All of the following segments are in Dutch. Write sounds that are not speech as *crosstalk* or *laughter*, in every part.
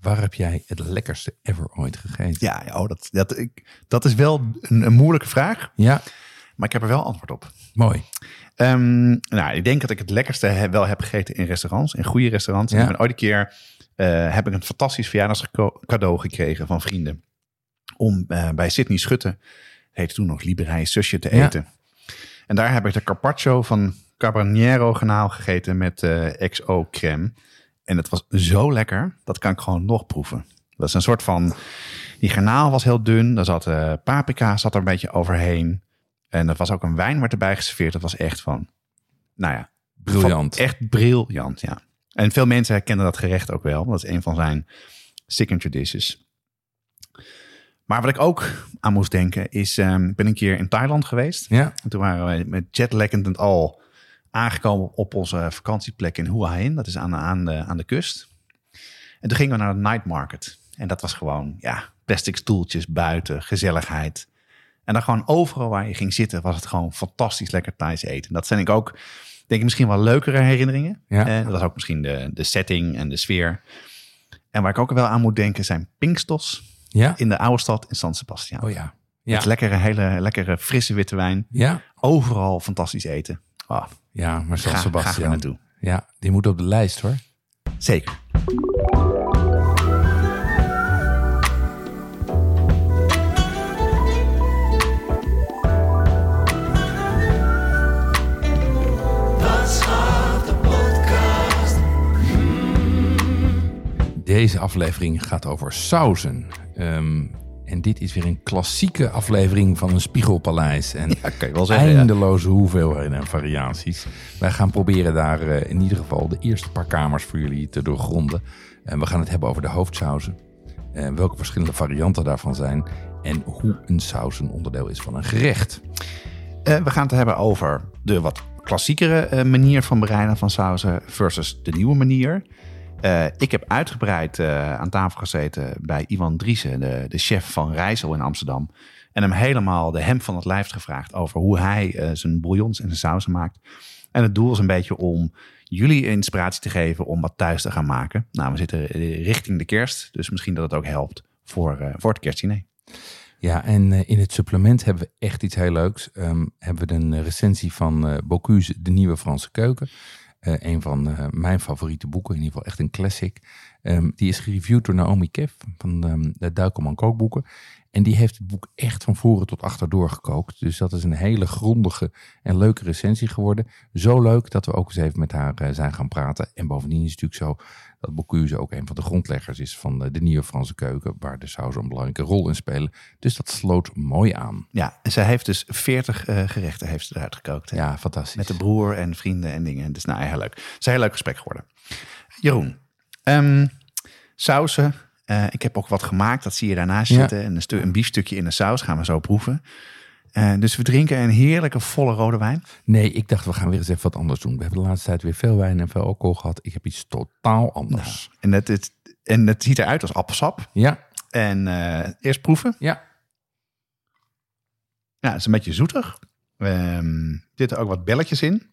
waar heb jij het lekkerste ever ooit gegeten? Ja, ja, oh, dat, dat, ik, dat is wel een, een moeilijke vraag, Ja, maar ik heb er wel antwoord op. mooi. Ehm, nou, ik denk dat ik het lekkerste he- wel heb gegeten in restaurants, in goede restaurants. En Ja. ooit een keer eh, heb ik een fantastisch verjaardagscadeau gekregen van vrienden. Om eh, bij Sydney Schutte, heette toen nog Liberij Susje, te Ja. eten. En daar heb ik de carpaccio van Carbonero Ganaal gegeten met eh XO crème. En het was zo lekker, dat kan ik gewoon nog proeven. Dat is een soort van, die garnaal was heel dun, daar zat eh, paprika zat er een beetje overheen. En er was ook een wijn werd erbij geserveerd. Dat was echt van, nou ja, Briljant. echt briljant, ja. En veel mensen herkennen dat gerecht ook wel. Dat is een van zijn signature dishes. Maar wat ik ook aan moest denken is, ik ben een keer in Thailand geweest. Ja, En toen waren we met jetlaggend en al aangekomen op onze vakantieplek in Hua Hin. Dat is aan de, aan, de, aan de kust. En toen gingen we naar de night market. En dat was gewoon, ja, plastic stoeltjes buiten, gezelligheid. En dan gewoon overal waar je ging zitten, was het gewoon fantastisch lekker Thais eten. Dat zijn ik ook, denk ik, misschien wel leukere herinneringen. Ja. Eh, dat was ook misschien de, de setting en de sfeer. En waar ik ook wel aan moet denken zijn Pinkstos ja. in de oude stad in San Sebastian. Oh ja. Met Ja, lekkere, hele lekkere, frisse witte wijn. ja. Overal fantastisch eten. Oh, ja maar San ga Sebastian. naartoe. Ja, die moet op de lijst hoor. Zeker. Deze aflevering gaat over sauzen. Ehm, en dit is weer een klassieke aflevering van een spiegelpaleis. En Ja, kan je wel zeggen. ja. eindeloze hoeveelheden en variaties. Wij gaan proberen daar eh, in ieder geval de eerste paar kamers voor jullie te doorgronden. En we gaan het hebben over de hoofdsauzen. En welke verschillende varianten daarvan zijn. En hoe een saus een onderdeel is van een gerecht. Eh, we gaan het hebben over de wat klassiekere eh, manier van bereiden van sauzen versus de nieuwe manier. Eh, ik heb uitgebreid eh, aan tafel gezeten bij Iwan Driessen, de, de chef van Rijssel in Amsterdam. En hem helemaal de hem van het lijf gevraagd over hoe hij eh, zijn bouillons en zijn sauzen maakt. En het doel is een beetje om jullie inspiratie te geven om wat thuis te gaan maken. Nou, we zitten richting de kerst, dus misschien dat het ook helpt voor, voor het kerstdiner. Ja, en in het supplement hebben we echt iets heel leuks. Ehm, hebben we een recensie van Bocuse, De Nieuwe Franse Keuken. Eh, een van eh, mijn favoriete boeken, in ieder geval echt een classic. Ehm, die is gereviewd door Naomi Kev van ehm, de Duikelman Kookboeken. En die heeft het boek echt van voren tot achter doorgekookt. Dus dat is een hele grondige en leuke recensie geworden. Zo leuk dat we ook eens even met haar eh, zijn gaan praten. En bovendien is het natuurlijk zo dat Bocuse ook een van de grondleggers is van de, de nieuwe Franse keuken. Waar de sauzen een belangrijke rol in spelen. Dus dat sloot mooi aan. Ja, en zij heeft dus 40 eh, gerechten heeft ze eruit gekookt. hè? Ja, fantastisch. Met de broer en vrienden en dingen. Dus nou, heel leuk. Het is een heel leuk gesprek geworden. Jeroen, ehm, sausen. Eh, ik heb ook wat gemaakt, dat zie je daarnaast Ja. zitten. En een, een biefstukje in de saus gaan we zo proeven. Eh, dus we drinken een heerlijke volle rode wijn. Nee, ik dacht we gaan weer eens even wat anders doen. We hebben de laatste tijd weer veel wijn en veel alcohol gehad. Ik heb iets totaal anders. En het, het, en het ziet eruit als appelsap. Ja, En eh, eerst proeven. ja. Ja, het is een beetje zoetig. Ehm, er zitten ook wat belletjes in.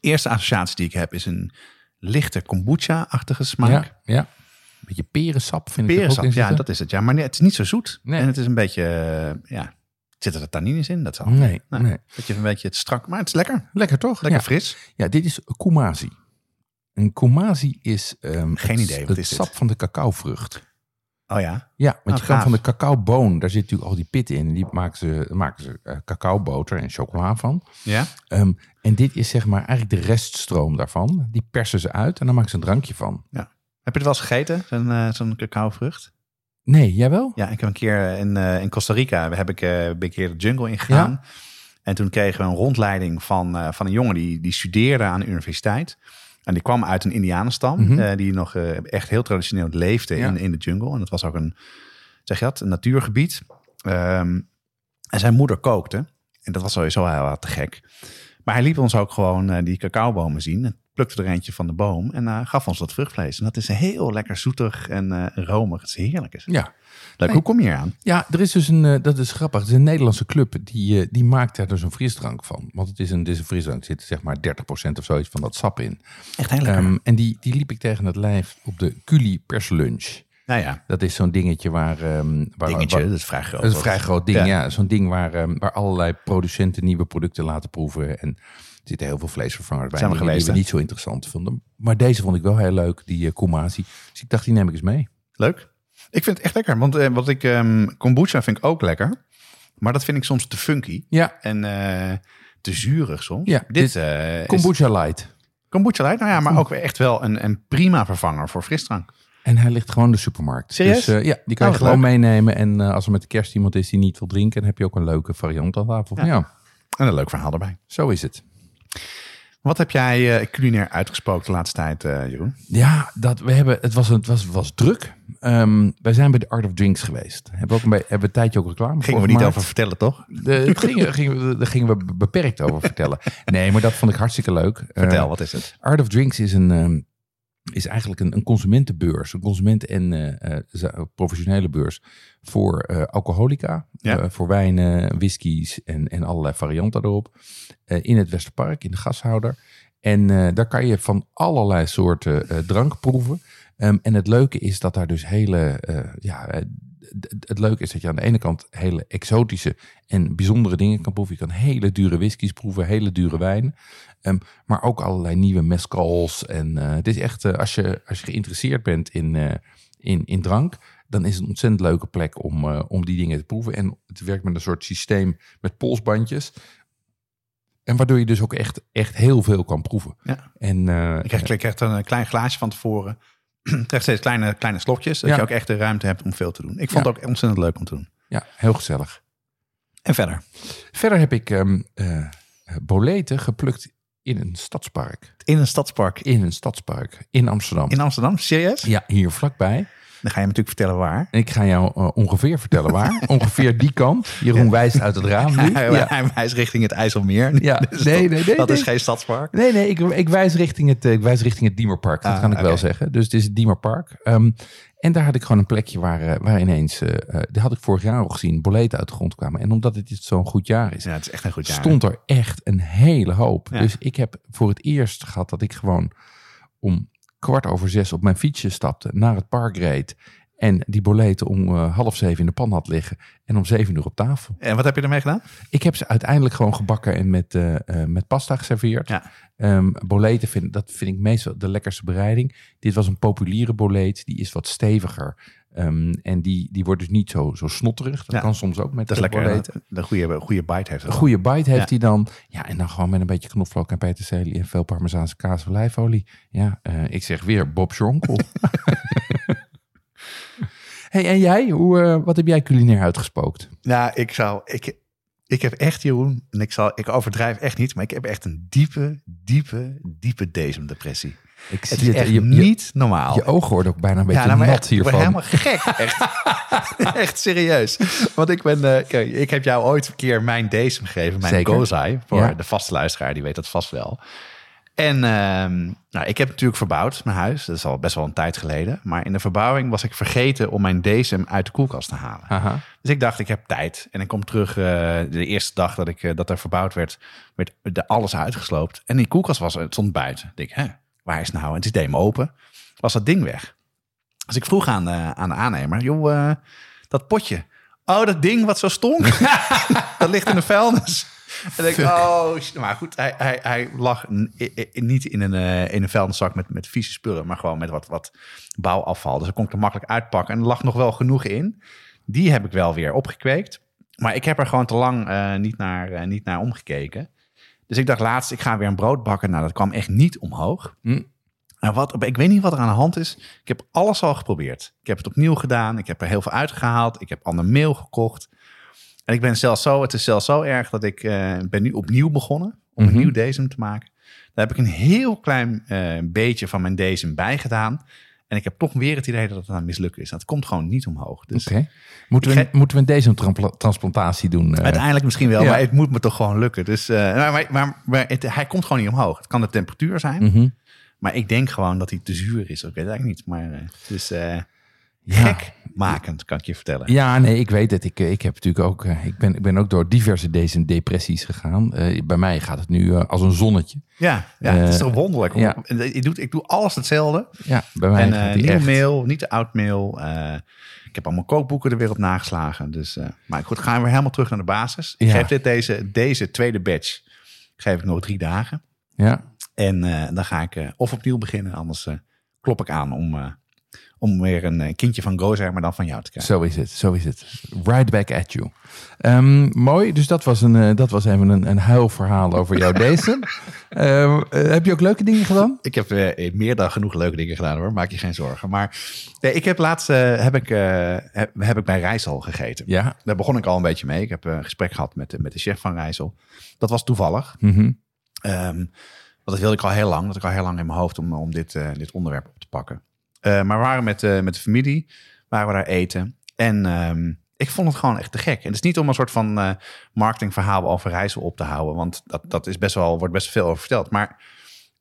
Eerste associatie die ik heb is een lichte kombucha-achtige smaak. Ja, ja. Een beetje perensap vind ik ook ja, dat is het. Ja, maar nee, het is niet zo zoet. Nee. En het is een beetje, eh, ja, zitten er tannines in? Dat zal. Nee, Nou, nee. Dat je een beetje het strak, maar het is lekker. Lekker toch? Lekker ja. fris. Ja, dit is kumasi. En kumasi is, ehm, Geen het, idee, het is dit? sap van de cacaovrucht. Oh ja. Ja, want Oh, je kan van de cacaoboon, daar zit natuurlijk al die pit in. Die maken ze, maken ze eh, cacaoboter en chocola van. Ja? Ehm, en dit is zeg maar eigenlijk de reststroom daarvan. Die persen ze uit en dan maken ze een drankje van. ja. Heb je het wel eens gegeten, zo'n eh, zo'n cacaovrucht? Nee, jij wel? Ja, ik heb een keer in, eh, in Costa Rica, heb ik, ben een keer de jungle ingegaan. Ja. En toen kregen we een rondleiding van, van een jongen die, die studeerde aan de universiteit. En die kwam uit een indianenstam, Mhm. eh, die nog eh, echt heel traditioneel leefde Ja. in, in de jungle. En dat was ook een, zeg je dat, een natuurgebied. Ehm, en zijn moeder kookte. En dat was sowieso heel wat te gek. Maar hij liet ons ook gewoon eh, die cacaobomen zien. Plukte er eentje van de boom en eh, gaf ons dat vruchtvlees. En dat is heel lekker zoetig en eh, romig. Het is heerlijk. Is. Ja. Leuk, hoe kom je hier aan? Ja, er is dus een, eh, dat is grappig, het is een Nederlandse club die, die maakt daar dus een frisdrank van. Want het is een, is een frisdrank, er zit zeg maar 30% of zoiets van dat sap in. Echt heel lekker. Ehm, en die, die liep ik tegen het lijf op de Culi perslunch. nou ja, Dat is zo'n dingetje waar... ehm waar, dingetje. waar- dat is vrij groot. dat is een vrij groot ding, Ja. ja. Zo'n ding waar, ehm, waar allerlei producenten nieuwe producten laten proeven. En zitten heel veel vleesvervangers bij Zijn we die hè? niet zo interessant vonden. Maar deze vond ik wel heel leuk, die uh, Kumasi. Dus ik dacht, die neem ik eens mee. Leuk. Ik vind het echt lekker. Want eh, wat ik, ehm, kombucha vind ik ook lekker. Maar dat vind ik soms te funky. Ja, En eh, te zuurig soms. Ja, dit kombucha light. kombucha light. Nou ja, maar ook weer echt wel een, een prima vervanger voor frisdrank. En hij ligt gewoon in de supermarkt. Dus ja, die kan Oh, je gewoon meenemen. En als er met de kerst iemand is die niet wil drinken, dan heb je ook een leuke variant aan tafel. Ja. Ja, En een leuk verhaal erbij. zo is het. Wat heb jij eh, culinair uitgesproken de laatste tijd, eh, Jeroen? Ja, dat, we hebben, het, was, het was, was druk. Ehm, wij zijn bij de Art of Drinks geweest. Hebben we ook een, hebben we een tijdje ook reclame Gingen we niet over vertellen, toch? De, gingen, gingen, we- daar gingen we beperkt over vertellen. Nee, maar dat vond ik hartstikke leuk. Vertel, Eh, wat is het? Art of Drinks is, een, ehm, is eigenlijk een, een consumentenbeurs. Een consument- en eh, eh, professionele beurs voor eh, alcoholica. Ja. voor wijnen, whiskies en, en allerlei varianten erop. in het Westerpark, in de gashouder. En daar kan je van allerlei soorten drank proeven. Ehm, en het leuke is dat daar dus hele... ja, het leuke is dat je aan de ene kant hele exotische en bijzondere dingen kan proeven. Je kan hele dure whiskies proeven, hele dure wijnen. Maar ook allerlei nieuwe mezcals. En eh, het is echt, eh, als, je, als je geïnteresseerd bent in, eh, in, in drank, dan is het een ontzettend leuke plek om, om die dingen te proeven. En het werkt met een soort systeem met polsbandjes. En waardoor je dus ook echt, echt heel veel kan proeven. Ja. En Je krijgt, je krijgt een klein glaasje van tevoren. *clears throat* Je krijgt steeds kleine, kleine slokjes. Dat Ja. je ook echt de ruimte hebt om veel te doen. Ik vond Ja. het ook ontzettend leuk om te doen. ja, heel gezellig. En verder. Verder heb ik boleten geplukt in een stadspark. In een stadspark In een stadspark in Amsterdam. in Amsterdam. Serieus? Ja, hier vlakbij. Dan ga je natuurlijk vertellen waar. Ik ga jou eh, ongeveer vertellen waar. *laughs* ongeveer die kant. Jeroen wijst uit het raam nu. *laughs* Hij, Ja. hij wijst richting het IJsselmeer. Ja, *laughs* Dus nee, dat, nee, nee, Dat is geen stadspark. Nee, nee, ik, ik, wijs richting het, eh, ik wijs richting het Diemerpark. Dat Ah, kan ik wel zeggen. Dus het is het Diemerpark. Ehm, en daar had ik gewoon een plekje waar, eh, waar ineens, eh, die had ik vorig jaar al gezien, boleten uit de grond kwamen. En omdat het zo'n goed jaar is, Ja, het is echt een goed jaar. stond er echt een hele hoop. Ja. Dus ik heb voor het eerst gehad dat ik gewoon om kwart over zes op mijn fietsje stapte, naar het park reed. En die boleten om eh, half zeven in de pan had liggen. En om zeven uur op tafel. En wat heb je ermee gedaan? Ik heb ze uiteindelijk gewoon gebakken en met, eh, eh, met pasta geserveerd. Ja. Ehm, boleten, vind, dat vind ik meestal de lekkerste bereiding. Dit was een populiere boleet. Die is wat steviger. Ehm, en die, die wordt dus niet zo, zo snotterig. Dat Ja. kan soms ook met Dat is lekker. boleten. De goede, goede bite heeft. Een goede bite heeft Ja. hij dan. Ja, en dan gewoon met een beetje knoflook en peterselie en veel parmezaanse kaas olijfolie. Ja, ik zeg weer Bob Jonkel. *laughs* hey, en jij? Hoe, eh, wat heb jij culinair uitgespookt? Nou, ik zou... Ik, ik heb echt, Jeroen, en ik, zal, ik overdrijf echt niet, maar ik heb echt een diepe, diepe, diepe depressie. Ik Het zie is echt je, niet normaal. je ogen worden ook bijna een beetje ja, nou, nat echt, ik ben hiervan. helemaal gek. Echt, *laughs* echt serieus. Want ik ben, eh, kijk, ik heb jou ooit een keer mijn DSM gegeven, mijn Zeker. Gozai. Voor Ja. de vaste luisteraar, die weet dat vast wel. En ehm, nou, ik heb natuurlijk verbouwd, mijn huis. Dat is al best wel een tijd geleden. Maar in de verbouwing was ik vergeten om mijn DSM uit de koelkast te halen. Dus ik dacht, ik heb tijd. En ik kom terug, eh, de eerste dag dat, ik, eh, dat er verbouwd werd, werd er alles uitgesloopt. En die koelkast was, het stond buiten. Ik denk, hè, waar is het nou? En het is deed me open. Was dat ding weg. Dus ik vroeg aan de, aan de aannemer, joh, eh, dat potje. Oh, dat ding wat zo stonk. *laughs* dat ligt in de vuilnis. En ik, oh, maar goed, hij, hij, hij lag niet in een, eh, in een vuilniszak met, met vieze spullen, maar gewoon met wat, wat bouwafval. Dus dan kon ik er makkelijk uitpakken. En er lag nog wel genoeg in. Die heb ik wel weer opgekweekt. Maar ik heb er gewoon te lang eh, niet, naar, eh, niet naar omgekeken. Dus ik dacht laatst, ik ga weer een brood bakken. Nou, dat kwam echt niet omhoog. En wat, ik weet niet wat er aan de hand is. Ik heb alles al geprobeerd. Ik heb het opnieuw gedaan. Ik heb er heel veel uitgehaald. Ik heb ander meel gekocht. En ik ben zelfs zo, het is zelfs zo erg dat ik eh, ben nu opnieuw begonnen om Mhm. een nieuw DSM te maken. Daar heb ik een heel klein eh, beetje van mijn DSM bij gedaan. En ik heb toch weer het idee dat het aan mislukken is. Dat komt gewoon niet omhoog. Dus Oké. Moeten, we, Ik moeten we deze transplantatie doen? eh? uiteindelijk misschien wel, ja. maar het moet me toch gewoon lukken. Dus, maar maar, maar, maar het- hij komt gewoon niet omhoog. Het kan de temperatuur zijn, Mhm. maar ik denk gewoon dat hij te zuur is. Ik weet het eigenlijk niet, maar eh, gekmakend, kan ik je vertellen. Ja, nee, ik weet het. Ik, eh, ik heb natuurlijk ook, eh, ik ben, ik ben ook door diverse deze depressies gegaan. Eh, bij mij gaat het nu als een zonnetje. Ja, ja het is toch wonderlijk. ja. Ik, doe, ik doe alles hetzelfde. Ja, bij mij En gaat die nieuwe echt. mail, niet de oud mail. Ik heb allemaal kookboeken er weer op nageslagen. Dus, maar goed, gaan we weer helemaal terug naar de basis. Ik Ja. geef dit deze, deze tweede batch geef ik nog drie dagen. Ja, En dan ga ik of opnieuw beginnen, anders klop ik aan om, om weer een eh, kindje van Gozer, maar dan van jou te krijgen. zo is het. Zo is het. Right back at you. Ehm, mooi, dus dat was, een, eh, dat was even een, een huilverhaal over jou *laughs* deze. Ehm, eh, heb je ook leuke dingen gedaan? Ik heb meer dan genoeg leuke dingen gedaan hoor, maak je geen zorgen. Maar nee, ik heb laatst heb ik, heb, heb ik bij Rijssel gegeten. Ja. Daar begon ik al een beetje mee. Ik heb een gesprek gehad met, de- met de chef van Rijssel. Dat was toevallig. Ehm, want dat wilde ik al heel lang. Dat had ik al heel lang in mijn hoofd om, om dit, dit onderwerp op te pakken. Eh, maar we waren met, eh, met de familie, waren we daar eten. En ehm, ik vond het gewoon echt te gek. En het is niet om een soort van eh, marketingverhaal over reizen op te houden. Want dat, dat is best wel, wordt best veel over verteld. Maar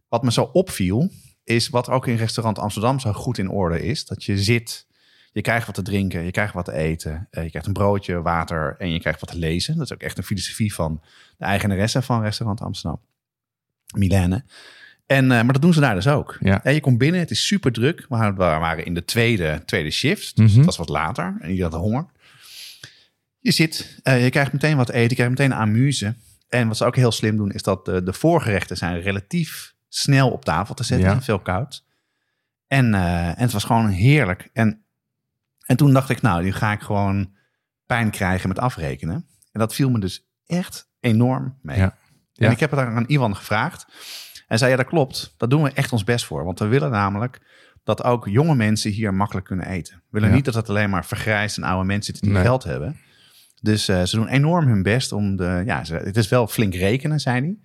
wat me zo opviel, is wat ook in restaurant Amsterdam zo goed in orde is. Dat je zit, je krijgt wat te drinken, je krijgt wat te eten. je krijgt een broodje, water en je krijgt wat te lezen. Dat is ook echt een filosofie van de eigenaresse van restaurant Amsterdam. Milene. En, eh, maar dat doen ze daar dus ook. Ja. je komt binnen, het is super druk. We waren- we waren in de tweede, tweede shift, dus Mhm. dat was wat later. En je had honger. Je zit, eh, je krijgt meteen wat te eten, je krijgt meteen amuse. En wat ze ook heel slim doen, is dat de, de voorgerechten zijn relatief snel op tafel te zetten. Ja. Veel koud. En, eh, en het was gewoon heerlijk. En, en toen dacht ik, nou, nu ga ik gewoon pijn krijgen met afrekenen. En dat viel me dus echt enorm mee. Ja. Ja. En ik heb het aan Iwan gevraagd. En zei, ja, dat klopt. Dat doen we echt ons best voor. Want we willen namelijk dat ook jonge mensen hier makkelijk kunnen eten. We willen Ja. niet dat het alleen maar vergrijsd en oude mensen zitten die Nee. geld hebben. Dus eh, ze doen enorm hun best om de... Ja, ze, het is wel flink rekenen, zei hij.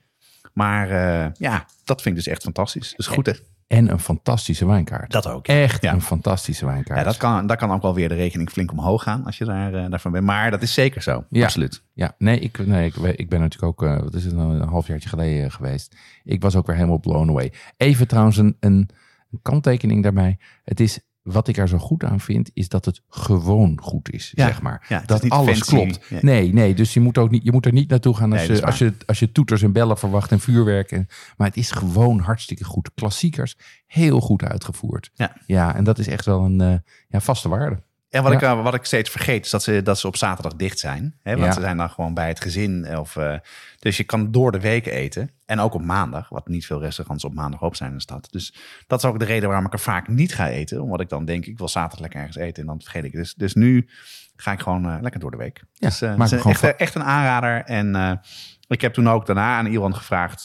Maar eh, ja, dat vind ik dus echt fantastisch. Dus goed, hè? En een fantastische wijnkaart. Dat ook. Echt Ja. een fantastische wijnkaart. Ja, dat kan, daar kan ook wel weer de rekening flink omhoog gaan als je daar, eh, daarvan bent. Maar dat is zeker zo. Ja. Absoluut. Ja, nee, ik, nee ik, ik ben natuurlijk ook, eh, wat is het nou, een halfjaartje geleden geweest. Ik was ook weer helemaal blown away. Even trouwens een, een, een kanttekening daarbij. Het is, wat ik er zo goed aan vind, is dat het gewoon goed is, Ja, zeg maar. ja, dat alles fancy. klopt. Nee, nee, dus je moet, ook niet, je moet er niet naartoe gaan als, Nee, je, als, je, als je toeters en bellen verwacht en vuurwerk. En, maar het is gewoon hartstikke goed. Klassiekers, heel goed uitgevoerd. Ja. ja en dat is echt wel een eh, ja, vaste waarde. En wat, Ja. ik, eh, wat ik steeds vergeet, is dat ze, dat ze op zaterdag dicht zijn. Hè? Want Ja. ze zijn dan gewoon bij het gezin. Of, eh, dus je kan door de week eten. En ook op maandag, wat niet veel restaurants op maandag op zijn in de stad. Dus dat is ook de reden waarom ik er vaak niet ga eten. Omdat ik dan denk, ik wil zaterdag lekker ergens eten. En dan vergeet ik. Dus, dus nu ga ik gewoon eh, lekker door de week. Ja, dus, het is echt, echt een aanrader. En ik heb toen ook daarna aan Iwan gevraagd...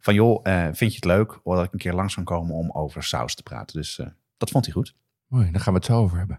van joh, vind je het leuk dat ik een keer langs kan komen om over saus te praten? Dus dat vond hij goed. Mooi, daar gaan we het zo over hebben.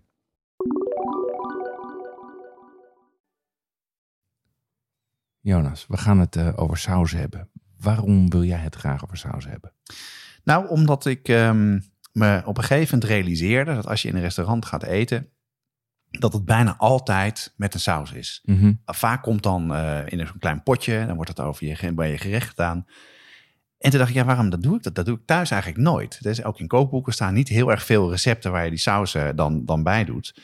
Jonas, we gaan het eh, over saus hebben. Waarom wil jij het graag over saus hebben? Nou, omdat ik ehm, me op een gegeven moment realiseerde dat als je in een restaurant gaat eten, dat het bijna altijd met een saus is. Mhm. Vaak komt dan eh, in zo'n klein potje, dan wordt het over je, bij je gerecht gedaan. En toen dacht ik, ja, waarom dat doe ik? Dat, dat doe ik thuis eigenlijk nooit. Dus ook in kookboeken staan niet heel erg veel recepten waar je die sausen dan, dan bij doet.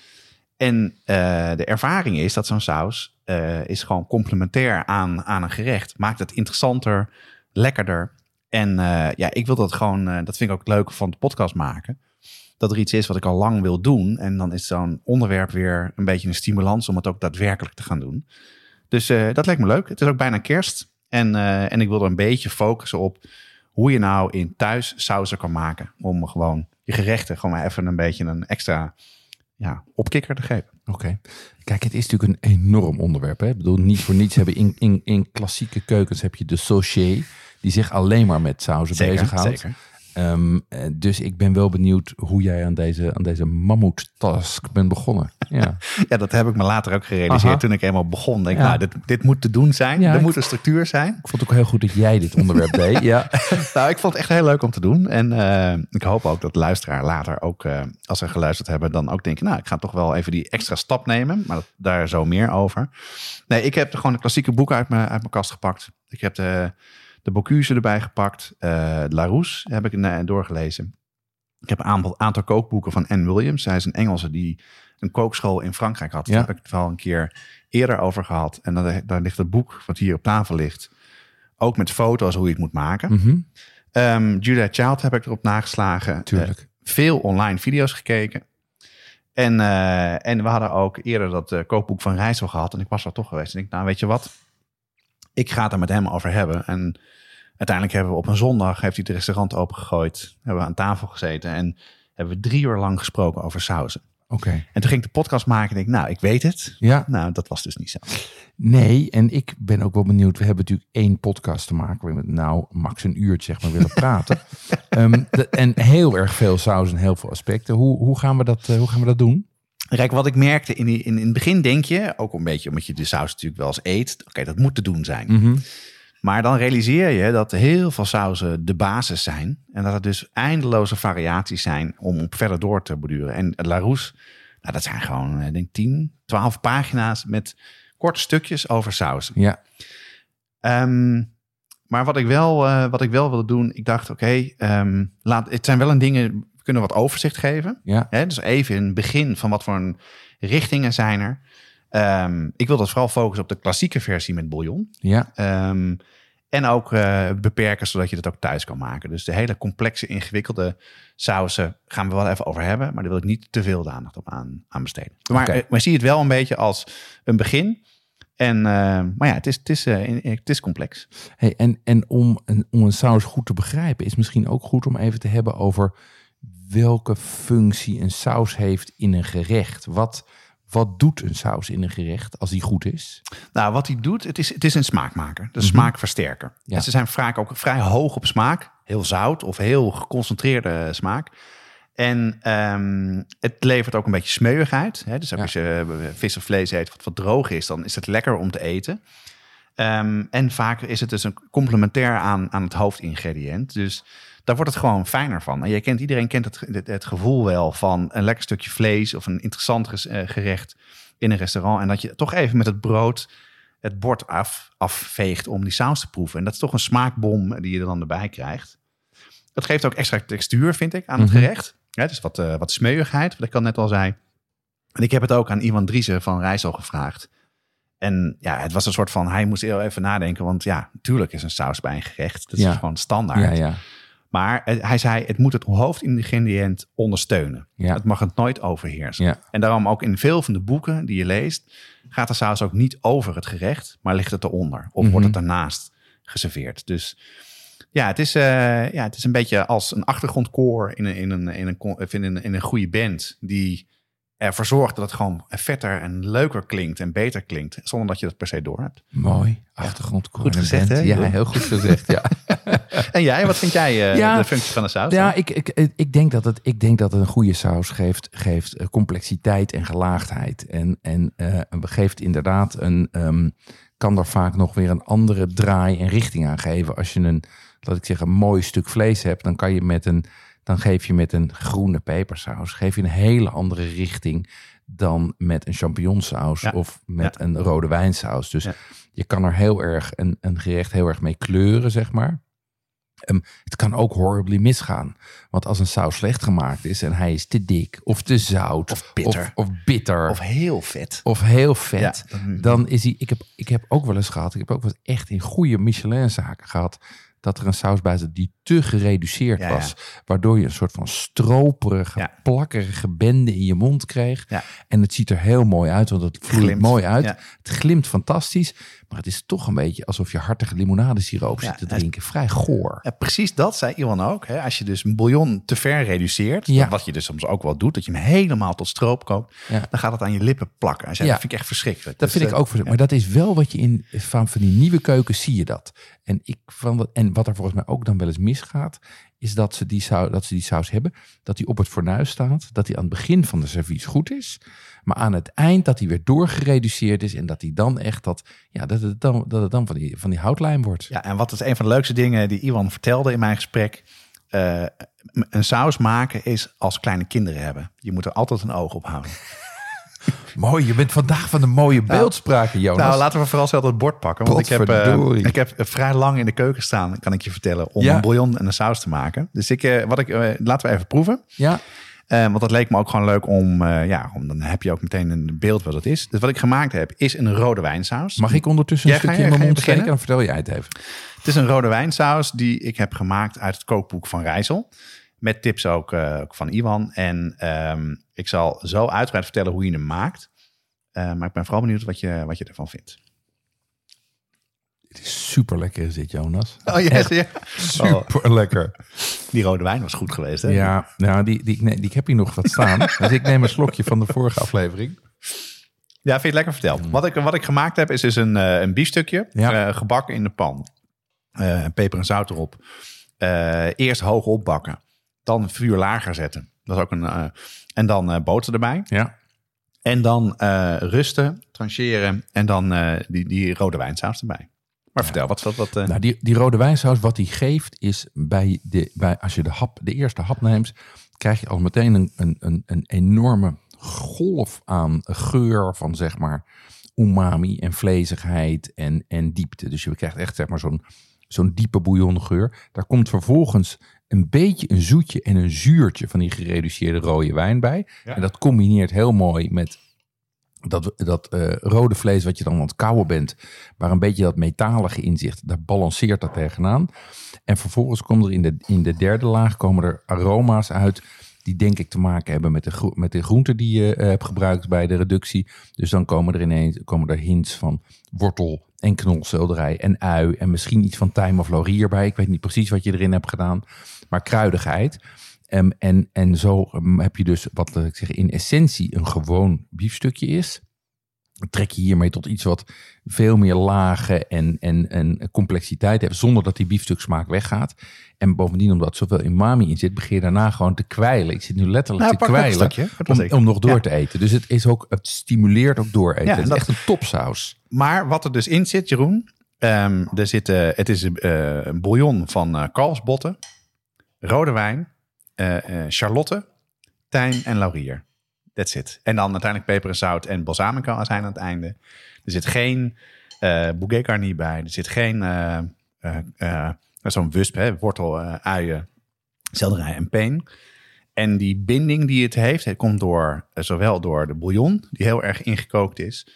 En uh, de ervaring is dat zo'n saus uh, is gewoon complementair aan, aan een gerecht. Maakt het interessanter, lekkerder. En uh, ja, ik wil dat gewoon, dat vind ik ook het leuke van de podcast maken. Dat er iets is wat ik al lang wil doen. En dan is zo'n onderwerp weer een beetje een stimulans om het ook daadwerkelijk te gaan doen. Dus dat lijkt me leuk. Het is ook bijna kerst. En, en ik wil er een beetje focussen op hoe je nou in thuis sausen kan maken. Om gewoon je gerechten gewoon maar even een beetje een extra ja, opkikker te geven. Oké. Kijk, het is natuurlijk een enorm onderwerp. Hè? Ik bedoel, niet voor niets hebben in, in, in klassieke keukens heb je de saucier, die zich alleen maar met sauzen bezighoudt. Zeker. Um, dus ik ben wel benieuwd hoe jij aan deze, aan deze mammoet-task bent begonnen. Ja. *laughs* ja, dat heb ik me later ook gerealiseerd toen ik eenmaal begon. Denk, nou, dit, dit moet te doen zijn. er moet een structuur zijn. Ik vond het ook heel goed dat jij dit onderwerp *laughs* deed. Ja. nou, ik vond het echt heel leuk om te doen. En uh, ik hoop ook dat de luisteraar later ook, uh, als ze geluisterd hebben, dan ook denken, nou, ik ga toch wel even die extra stap nemen. Maar dat, daar zo meer over. Nee, ik heb gewoon de klassieke boeken uit mijn, uit mijn kast gepakt. Ik heb de de Bocuse erbij gepakt. Uh, Larousse heb ik uh, doorgelezen. Ik heb een aantal, aantal kookboeken van Anne Williams. Zij is een Engelse die een kookschool in Frankrijk had. Daar heb ik het wel een keer eerder over gehad. En dan, daar ligt het boek wat hier op tafel ligt. Ook met foto's hoe je het moet maken. Mm -hmm. um, Julia Child heb ik erop nageslagen. Tuurlijk. Uh, veel online video's gekeken. En, uh, en we hadden ook eerder dat uh, kookboek van Rijssel gehad. En ik was er toch geweest. En ik nou weet je wat? Ik ga het er met hem over hebben. En uiteindelijk hebben we op een zondag, heeft hij het restaurant opengegooid. Hebben we aan tafel gezeten en hebben we drie uur lang gesproken over sauzen. Oké. En toen ging ik de podcast maken en ik, nou, ik weet het. Ja. Nou, dat was dus niet zo. Nee, en ik ben ook wel benieuwd. We hebben natuurlijk één podcast te maken. We nou max een uurtje zeg maar willen praten. *laughs* um, en heel erg veel saus en heel veel aspecten. Hoe, hoe, gaan, we dat, uh, hoe gaan we dat doen? Kijk, wat ik merkte in, in, in het begin denk je, ook een beetje omdat je de saus natuurlijk wel eens eet. Oké, dat moet te doen zijn. Mm -hmm. Maar dan realiseer je dat heel veel sauzen de basis zijn. En dat er dus eindeloze variaties zijn om op verder door te borduren. En Larousse, nou, dat zijn gewoon, ik denk 10, 12 pagina's met korte stukjes over sauzen. Ja. Um, maar wat ik wel, uh, wat ik wel wilde doen, ik dacht, oké, okay, um, laat, het zijn wel een dingen, kunnen wat overzicht geven. Ja. Hè? Dus even het begin van wat voor een richtingen zijn er. Um, ik wil dat vooral focussen op de klassieke versie met bouillon. Ja. Um, en ook uh, beperken zodat je dat ook thuis kan maken. Dus de hele complexe, ingewikkelde sausen gaan we wel even over hebben. Maar daar wil ik niet te veel aandacht op aan, aan besteden. Maar, okay. maar zie het wel een beetje als een begin. En, uh, maar ja, het is, het is, uh, het is complex. Hey, en en om, een, om een saus goed te begrijpen, is misschien ook goed om even te hebben over welke functie een saus heeft in een gerecht. Wat, wat doet een saus in een gerecht als die goed is? Nou, wat hij doet, het is, het is een smaakmaker. De mm -hmm. smaakversterker. Ja. En ze zijn vaak ook vrij hoog op smaak. Heel zout of heel geconcentreerde smaak. En um, het levert ook een beetje smeuigheid. Hè? Dus ook ja. als je vis of vlees eet wat, wat droog is, dan is het lekker om te eten. Um, en vaak is het dus een complementair aan, aan het hoofdingrediënt. Dus daar wordt het gewoon fijner van. En je kent, iedereen kent het, het, het, gevoel wel van een lekker stukje vlees of een interessant gerecht in een restaurant. En dat je toch even met het brood het bord af, afveegt om die saus te proeven. En dat is toch een smaakbom die je er dan erbij krijgt. Dat geeft ook extra textuur, vind ik, aan het mm-hmm. gerecht. Ja, dus wat, uh, wat smeuigheid, wat ik al net al zei. En ik heb het ook aan Ivan Driessen van Rijssel gevraagd. En ja, het was een soort van, hij moest heel even nadenken. Want ja, natuurlijk is een saus bij een gerecht. Dat is ja. gewoon standaard. Ja, ja. Maar hij zei, het moet het hoofdingrediënt ondersteunen. Ja. Het mag het nooit overheersen. Ja. En daarom ook in veel van de boeken die je leest, gaat de saus ook niet over het gerecht, maar ligt het eronder. Of Mhm. wordt het ernaast geserveerd. Dus ja, het is, uh, ja, het is een beetje als een achtergrondkoor in een, in een, in een, in een, in een goede band die ervoor zorgt dat het gewoon vetter en leuker klinkt en beter klinkt, zonder dat je dat per se door hebt. Mooi, achtergrondkoor. Goed gezegd, hè? Ja, heel goed gezegd, ja. *laughs* *laughs* en jij, wat vind jij uh, Ja. de functie van de saus? Ja, ik, ik, ik, denk dat het, ik denk dat een goede saus geeft, geeft eh, complexiteit en gelaagdheid. En, en uh, geeft inderdaad een, um, kan er vaak nog weer een andere draai en richting aan geven. Als je een, laat ik zeggen, een mooi stuk vlees hebt, dan kan je met een, dan geef je met een groene pepersaus, geef je een hele andere richting dan met een champignonsaus Ja. of met Ja. een rode wijnsaus. Dus je kan er heel erg een, een gerecht heel erg mee kleuren, zeg maar. Ehm, het kan ook horribly misgaan. Want als een saus slecht gemaakt is en hij is te dik of te zout Of bitter. of, of bitter Of heel vet. of heel vet, Ja, dan- dan is hij. Ik heb, ik heb ook wel eens gehad. Ik heb ook wel eens echt in goede Michelin-zaken gehad. Dat er een saus bij zat die te gereduceerd Ja, ja. was. Waardoor je een soort van stroperige, Ja. plakkerige bende in je mond kreeg. En het ziet er heel mooi uit, want het vloeit Glimt. mooi uit. Het glimt fantastisch. Maar het is toch een beetje alsof je hartige limonadesiroop zit te drinken. Vrij goor. Precies dat zei Iwan ook. Hè? Als je dus een bouillon te ver reduceert, wat je dus soms ook wel doet, dat je hem helemaal tot stroop Ja. dan gaat het aan je lippen plakken. Zei, Ja. Dat vind ik echt verschrikkelijk. Dat Dus, vind ik eh, ook. Voor, Maar dat is wel wat je in van, van die nieuwe keukens zie je dat. En, ik van dat, en wat er volgens mij ook dan wel eens misgaat, is dat ze die saus, dat ze die saus hebben, dat die op het fornuis staat, dat die aan het begin van de servies goed is, maar aan het eind dat die weer doorgereduceerd is en dat die dan echt dat, ja, dat het dan, dat het dan van die, van die houtlijm wordt. Ja, en wat is een van de leukste dingen die Iwan vertelde in mijn gesprek? Eh, een saus maken is als kleine kinderen hebben. Je moet er altijd een oog op houden. Mooi, je bent vandaag van de mooie beeldspraak, Jonas. Nou, laten we vooral zelf het bord pakken. Want ik heb, eh, ik heb vrij lang in de keuken staan, kan ik je vertellen, om Ja. een bouillon en een saus te maken. Dus ik, eh, wat ik, eh, laten we even proeven. ja, Eh, want dat leek me ook gewoon leuk om, eh, ja, om, dan heb je ook meteen een beeld wat het is. Dus wat ik gemaakt heb, is een rode wijnsaus. mag ik ondertussen een Ja, stukje je- in mijn mond steken? Dan vertel jij het even. Het is een rode wijnsaus die ik heb gemaakt uit het kookboek van Rijssel. Met tips ook, eh, ook van Iwan. En ehm, ik zal zo uitgebreid vertellen hoe je hem maakt. Eh, maar ik ben vooral benieuwd wat je, wat je ervan vindt. Het is super lekker is dit, Jonas. Oh, yes, ja. Super lekker. Die rode wijn was goed geweest, hè? Ja, nou, die, die, nee, die ik heb hier nog wat staan. *laughs* dus ik neem een slokje van de vorige aflevering. Ja, vind je het lekker verteld. Wat, ik, wat ik gemaakt heb, is dus een, eh, een biefstukje Ja. gebakken in de pan. Peper en zout erop. Eerst hoog opbakken. Dan vuur lager zetten. Dat is ook een, eh, en dan eh, boter erbij. Ja. En dan eh, rusten, trancheren en dan die, die rode wijnsaus erbij. Maar vertel, wat... wat, wat Nou, die, die rode wijnsaus, wat die geeft, is bij de, bij, als je de, hap, de eerste hap neemt, krijg je al meteen een, een, een, een enorme golf aan geur van zeg maar umami en vlezigheid en, en diepte. Dus je krijgt echt zeg maar zo'n zo'n diepe bouillongeur. Daar komt vervolgens een beetje een zoetje en een zuurtje van die gereduceerde rode wijn bij. Ja. En dat combineert heel mooi met dat, dat eh, rode vlees wat je dan aan het kouwen bent, waar een beetje dat metalige in zit, daar balanceert dat tegenaan. En vervolgens komen er in de, in de derde laag komen er aroma's uit die denk ik te maken hebben met de, gro- met de groenten die je eh, hebt gebruikt bij de reductie. Dus dan komen er ineens komen er hints van wortel en knolselderij en ui en misschien iets van tijm of laurier bij. Ik weet niet precies wat je erin hebt gedaan, maar kruidigheid. Em, en, en zo em, heb je dus wat eh, ik zeg, in essentie een gewoon biefstukje is. Trek je hiermee tot iets wat veel meer lagen en, en, en complexiteit heeft, zonder dat die biefstuksmaak weggaat. En bovendien, omdat zoveel umami in zit, begin je daarna gewoon te kwijlen. Ik zit nu letterlijk Nou, te kwijlen stukje. Om, om nog door Ja. te eten. Dus het, is ook, het stimuleert ook door eten. Ja, het is dat- echt een topsaus. Maar wat er dus in zit, Jeroen. ehm, er zit, eh, het is eh, een bouillon van eh kalfsbotten, rode wijn, charlotte, tijm en laurier. That's it. En dan uiteindelijk peper en zout en balsamico zijn aan het einde. Er zit geen eh bouquet garni bij. Er zit geen zo'n wusp, hè, wortel, eh, uien, selderij en peen. En die binding die het heeft, het komt door, eh, zowel door de bouillon, die heel erg ingekookt is,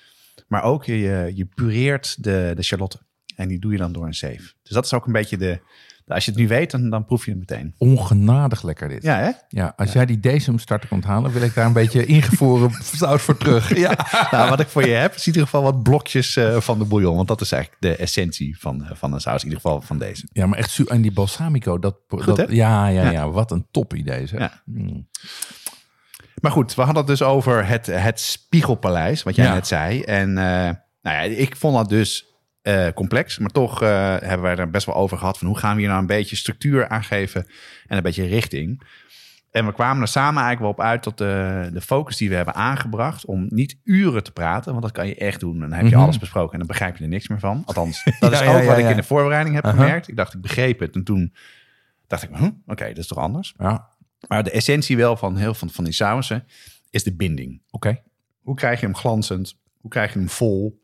maar ook je, je pureert de, de charlotte. En die doe je dan door een zeef. Dus dat is ook een beetje de... Als je het nu weet, dan, dan proef je het meteen. Ongenadig lekker dit. Ja, hè? Ja, als jij die Decem starter komt halen, wil ik daar een beetje ingevroren saus *laughs* voor terug. Ja. Nou, wat ik voor je heb, is in ieder geval wat blokjes eh, van de bouillon. Want dat is eigenlijk de essentie van, eh, van een saus. In ieder geval van deze. Ja, maar echt en die balsamico, dat, dat hè? ja, ja, ja, Ja. wat een top idee. Zeg. Ja. Mm. Maar goed, we hadden het dus over het, het Spiegelpaleis, wat jij Ja. net zei. En eh, nou ja, ik vond dat dus eh, complex. Maar toch eh, hebben wij er best wel over gehad van hoe gaan we hier nou een beetje structuur aangeven en een beetje richting. En we kwamen er samen eigenlijk wel op uit tot de, de focus die we hebben aangebracht om niet uren te praten, want dat kan je echt doen. Dan heb je Mhm. alles besproken en dan begrijp je er niks meer van. Althans, *laughs* dat is Ja, ook ja, wat ik in de voorbereiding heb gemerkt. Ik dacht, ik begreep het. En toen dacht ik, hm, oké, dat is toch anders. Ja, Maar de essentie wel van heel van, van die sausen is de binding. oké. Hoe krijg je hem glanzend? Hoe krijg je hem vol?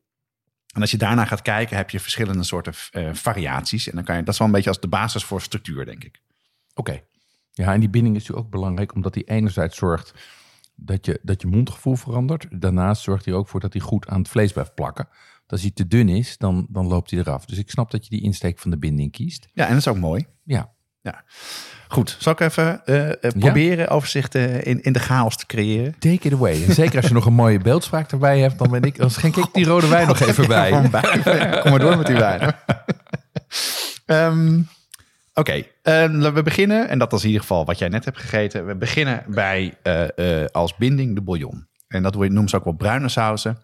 En als je daarna gaat kijken, heb je verschillende soorten eh, variaties. En dan kan je, dat is wel een beetje als de basis voor structuur, denk ik. Oké. Ja, en die binding is natuurlijk ook belangrijk, omdat die enerzijds zorgt dat je, dat je mondgevoel verandert. Daarnaast zorgt hij ook voor dat hij goed aan het vlees blijft plakken. Als hij te dun is, dan, dan loopt hij eraf. Dus ik snap dat je die insteek van de binding kiest. Ja, en dat is ook mooi. Ja. Ja. Goed, zal ik even eh, eh, proberen overzicht eh, in, in de chaos te creëren? Take it away. En zeker als je nog een mooie beeldspraak erbij hebt, dan, ben ik, dan schenk ik die rode wijn nog even bij. *laughs* Kom maar door met die wijn. *laughs* Ehm, oké, we beginnen, en dat is in ieder geval wat jij net hebt gegeten. We beginnen bij als binding de bouillon. En dat noemen ze ook wel bruine sausen.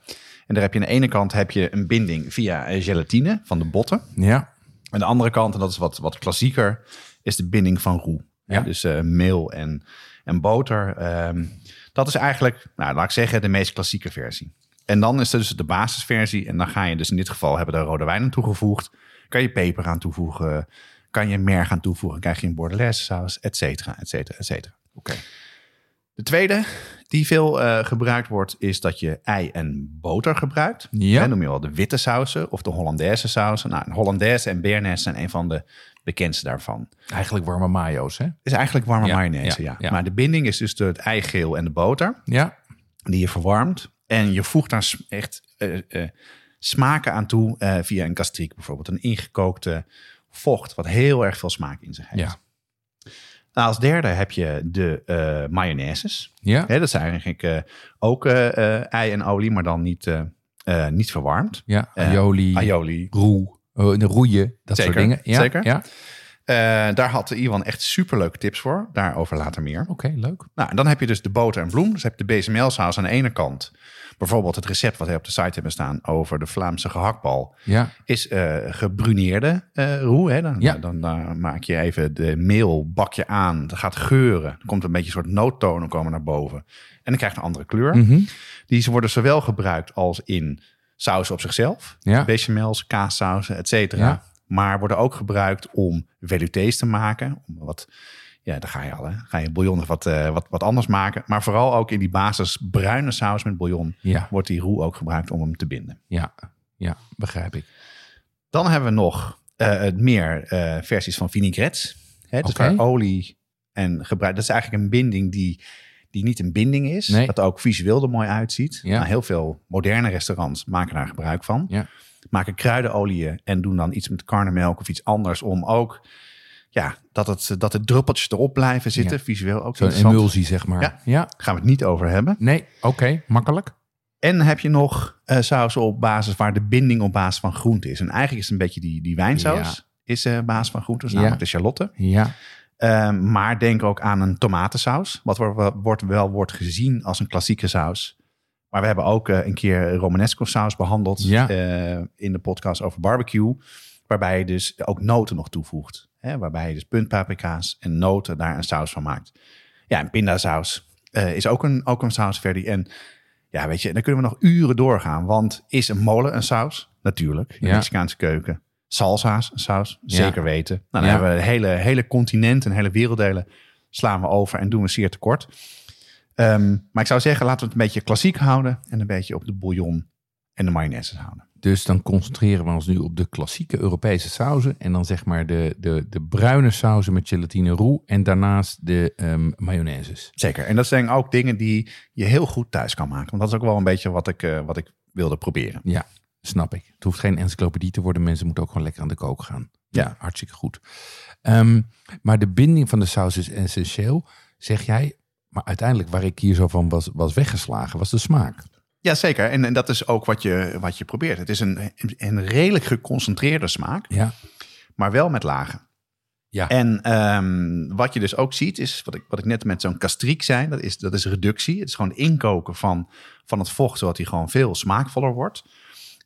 En daar heb je aan de ene kant heb je een binding via gelatine van de botten. Ja. Aan de andere kant, en dat is wat, wat klassieker, is de binding van roe. Ja. Dus uh, meel en, en boter. Ehm, dat is eigenlijk, nou, laat ik zeggen, de meest klassieke versie. En dan is er dus de basisversie. En dan ga je dus in dit geval hebben de rode wijn aan toegevoegd. Kan je peper aan toevoegen. Kan je merg aan toevoegen. Krijg je een bordelaise saus, et cetera, et cetera, et cetera. Oké. De tweede die veel uh, gebruikt wordt, is dat je ei en boter gebruikt. Ja. Noem je wel de witte sausen of de Hollandaise sausen. Nou, Hollandaise en Béarnaise zijn een van de bekendste daarvan. Eigenlijk warme mayo's, hè? Is eigenlijk warme ja, mayonaise, ja, Maar de binding is dus door het eigeel en de boter. Ja. Die je verwarmt. En je voegt daar echt uh, uh, smaken aan toe via een gastriek bijvoorbeeld. Een ingekookte vocht, wat heel erg veel smaak in zich heeft. Ja. Nou, als derde heb je de uh, mayonaises. Ja. dat zijn eigenlijk uh, ook uh, ei en olie, maar dan niet, niet verwarmd. Ja, aioli, aioli. roe, roeien, dat zeker, soort dingen. Ja, zeker. Ja. daar had Iwan echt superleuke tips voor. Daarover later meer. Oké, okay, leuk. Nou, en dan heb je dus de boter en bloem. Dus heb je de bezemelsaus aan de ene kant. Bijvoorbeeld het recept wat hij op de site hebben staan over de Vlaamse gehaktbal. Ja. Is uh, gebruneerde uh, roe. Hè? Dan, ja. dan, dan, maak je even de meel, bak je aan. Dat gaat geuren. Er komt een beetje een soort noottonen komen naar boven. En dan krijgt een andere kleur. Mm -hmm. Die worden zowel gebruikt als in saus op zichzelf. Ja. Bechamels, kaassausen, et cetera. Ja. Maar worden ook gebruikt om veloutés te maken. Om wat ja, dan ga je al. Hè? Ga je bouillon of wat, uh, wat, wat anders maken. Maar vooral ook in die basis bruine saus met bouillon ja. wordt die roe ook gebruikt om hem te binden. Ja, ja begrijp ik. Dan hebben we nog uh, meer uh, versies van vinaigrettes. Hè? Dus okay. waar olie en gebruik. Dat is eigenlijk een binding die, die niet een binding is. Nee. Dat ook visueel er mooi uitziet. Ja. Nou, heel veel moderne restaurants maken daar gebruik van. Ja. Maken kruidenolieën en doen dan iets met karnemelk of iets anders om ook ja, dat, het, dat de druppeltjes erop blijven zitten. Ja. Visueel ook Zo'n emulsie, zeg maar. Ja. Gaan we het niet over hebben. Nee, oké, okay, makkelijk. En heb je nog uh, sausen op basis waar de binding op basis van groente is. En eigenlijk is het een beetje die, die wijnsaus. Is uh, basis van groente, dus namelijk de charlotte. Ja. Uh, maar denk ook aan een tomatensaus. Wat wordt, wel wordt gezien als een klassieke saus. Maar we hebben ook uh, een keer Romanesco saus behandeld ja. in de podcast over barbecue. Waarbij je dus ook noten nog toevoegt. Hè, waarbij je dus puntpaprika's en noten daar een saus van maakt. Ja, en pindasaus uh, is ook een, ook een sausversie. En ja, weet je, dan kunnen we nog uren doorgaan. Want is een molen een saus? Natuurlijk. In de Ja. Mexicaanse keuken. Salsa's een saus? Ja. Zeker weten. Nou, dan Ja. hebben we hele, hele continenten, hele werelddelen slaan we over en doen we zeer tekort. Ehm, maar ik zou zeggen, laten we het een beetje klassiek houden. En een beetje op de bouillon en de mayonaise houden. Dus dan concentreren we ons nu op de klassieke Europese sauzen. En dan zeg maar de, de, de bruine sauzen met gelatine roe. En daarnaast de mayonaises. Zeker. En dat zijn ook dingen die je heel goed thuis kan maken. Want dat is ook wel een beetje wat ik, eh, wat ik wilde proberen. Ja, snap ik. Het hoeft geen encyclopedie te worden. Mensen moeten ook gewoon lekker aan de kook gaan. Ja. hartstikke goed. Ehm, maar de binding van de saus is essentieel, zeg jij. Maar uiteindelijk waar ik hier zo van was, was weggeslagen, was de smaak. Ja, zeker. En, en dat is ook wat je, wat je probeert. Het is een, een redelijk geconcentreerde smaak, Ja, maar wel met lagen. Ja. En ehm, wat je dus ook ziet, is wat ik, wat ik net met zo'n kastriek zei, dat is, dat is reductie. Het is gewoon inkoken van, van het vocht, zodat hij gewoon veel smaakvoller wordt.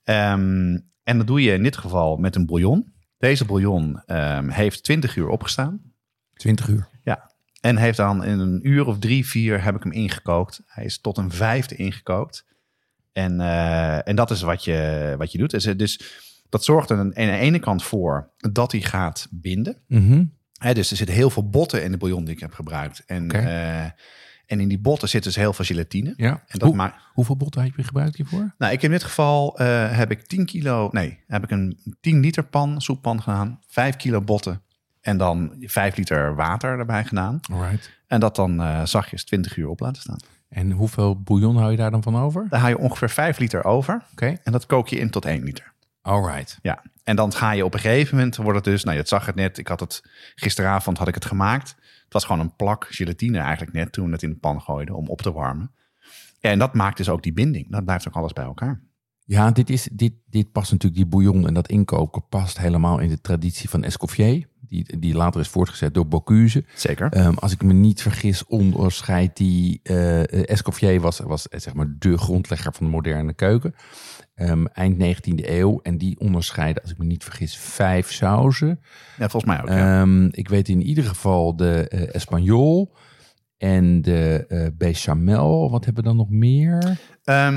Ehm, en dat doe je in dit geval met een bouillon. Deze bouillon ehm, heeft 20 uur opgestaan. 20 uur. Ja. En heeft dan in een uur of drie, vier heb ik hem ingekookt. Hij is tot een vijfde ingekookt. En, eh, en dat is wat je, wat je doet. Dus, dus dat zorgt er aan de ene kant voor dat hij gaat binden. Mhm. Dus er zitten heel veel botten in de bouillon die ik heb gebruikt. En, eh, En in die botten zit dus heel veel gelatine. Ja. En dat Hoe- maakt... hoeveel botten heb je gebruikt hiervoor? Nou, ik in dit geval eh, heb ik 10 kilo, nee, heb ik een 10 liter pan, soeppan gedaan, 5 kilo botten en dan 5 liter water erbij gedaan. Alright. En dat dan eh, zachtjes 20 uur op laten staan. En hoeveel bouillon hou je daar dan van over? Oké. Daar haal je ongeveer 5 liter over en dat kook je in tot 1 liter. Alright. Ja, en dan ga je op een gegeven moment, wordt het dus, nou je zag het net, ik had het, gisteravond had ik het gemaakt. Het was gewoon een plak gelatine eigenlijk net toen we het in de pan gooiden om op te warmen. En dat maakt dus ook die binding. Dat blijft ook alles bij elkaar. Ja, dit, is, dit, dit past natuurlijk, die bouillon en dat inkoken past helemaal in de traditie van Escoffier. Die, die later is voortgezet door Bocuse. Zeker. Ehm, als ik me niet vergis, onderscheidt die eh Escoffier was, was eh, zeg maar de grondlegger van de moderne keuken. Ehm, eind 19e eeuw. En die onderscheiden, als ik me niet vergis, vijf sauzen. Ja, volgens mij ook. ja. Ehm, ik weet in ieder geval de eh Espagnol en de Bechamel. Wat hebben we dan nog meer? Eh,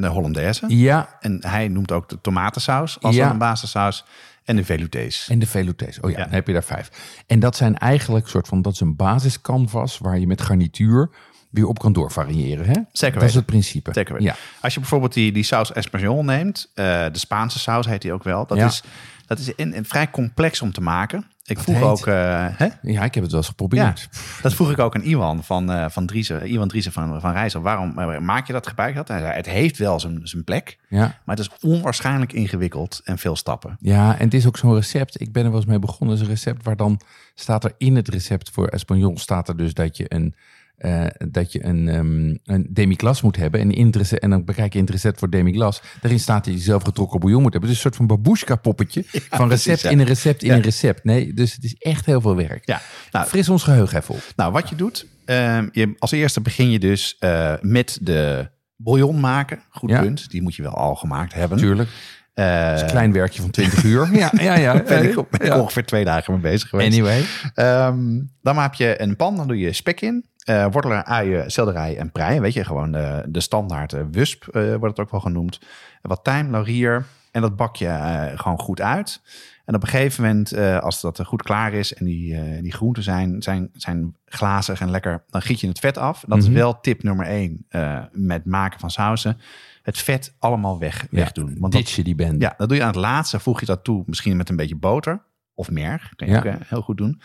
de Hollandaise. Ja, En hij noemt ook de tomatensaus als Ja. een basissaus. En de veloutés. En de veloutés. Oh ja, Ja. dan heb je daar vijf. En dat zijn eigenlijk soort van, dat is een basiscanvas waar je met garnituur weer op kan doorvariëren. Hè? Zeker Dat is het principe. Zeker weten. Ja. Als je bijvoorbeeld die, die saus Espagnol neemt, eh, de Spaanse saus heet die ook wel. Dat Ja. is, dat is in, in vrij complex om te maken. Ik Wat vroeg heet? ook, eh, hè? ja, ik heb het wel eens Ja, geprobeerd. dat vroeg ik ook aan Iwan van, eh van Driessen, Iwan Driessen van, van Rijssel. Waarom maak je dat gebruik dat? Hij zei, het heeft wel zijn, zijn plek, Ja. maar het is onwaarschijnlijk ingewikkeld en veel stappen. Ja, en het is ook zo'n recept. Ik ben er wel eens mee begonnen. Het is een recept waar dan staat er in het recept voor Espagnol staat er dus dat je een eh, dat je een, ehm een demi-glas moet hebben. En, in het recept- en dan bekijk je recept voor demi-glas. Daarin staat dat je zelf getrokken bouillon moet hebben. Is een soort van babushka poppetje. *laughs* van precies, recept ja. in een recept in Ja. een recept. Nee, dus het is echt heel veel werk. Ja, nou, Fris ons geheugen even op. Nou, wat je doet, ehm, je, als eerste begin je dus eh, met de bouillon maken. Goed punt, die moet je wel al gemaakt hebben. Tuurlijk. Eh, is een klein werkje van 20 uur. *laughs* Ja, ja, ja. ben ik, ben Ja. ongeveer twee dagen mee bezig geweest. Anyway. Ehm, dan maak je een pan, dan doe je spek in. Eh wortelen, uien, selderij en prei. Weet je, gewoon de, de standaard eh, wusp eh, wordt het ook wel genoemd. Wat tijm, laurier. En dat bak je eh, gewoon goed uit. En op een gegeven moment, eh, als dat goed klaar is en die, eh, die groenten zijn, zijn, zijn glazig en lekker, dan giet je het vet af. Dat Mhm. is wel tip nummer één eh, met maken van sausen. Het vet allemaal weg, wegdoen. Want dat, je die band. ja, dat doe je aan het laatste. Voeg je dat toe, misschien met een beetje boter of merg. Kan je Ja. ook eh, heel goed doen.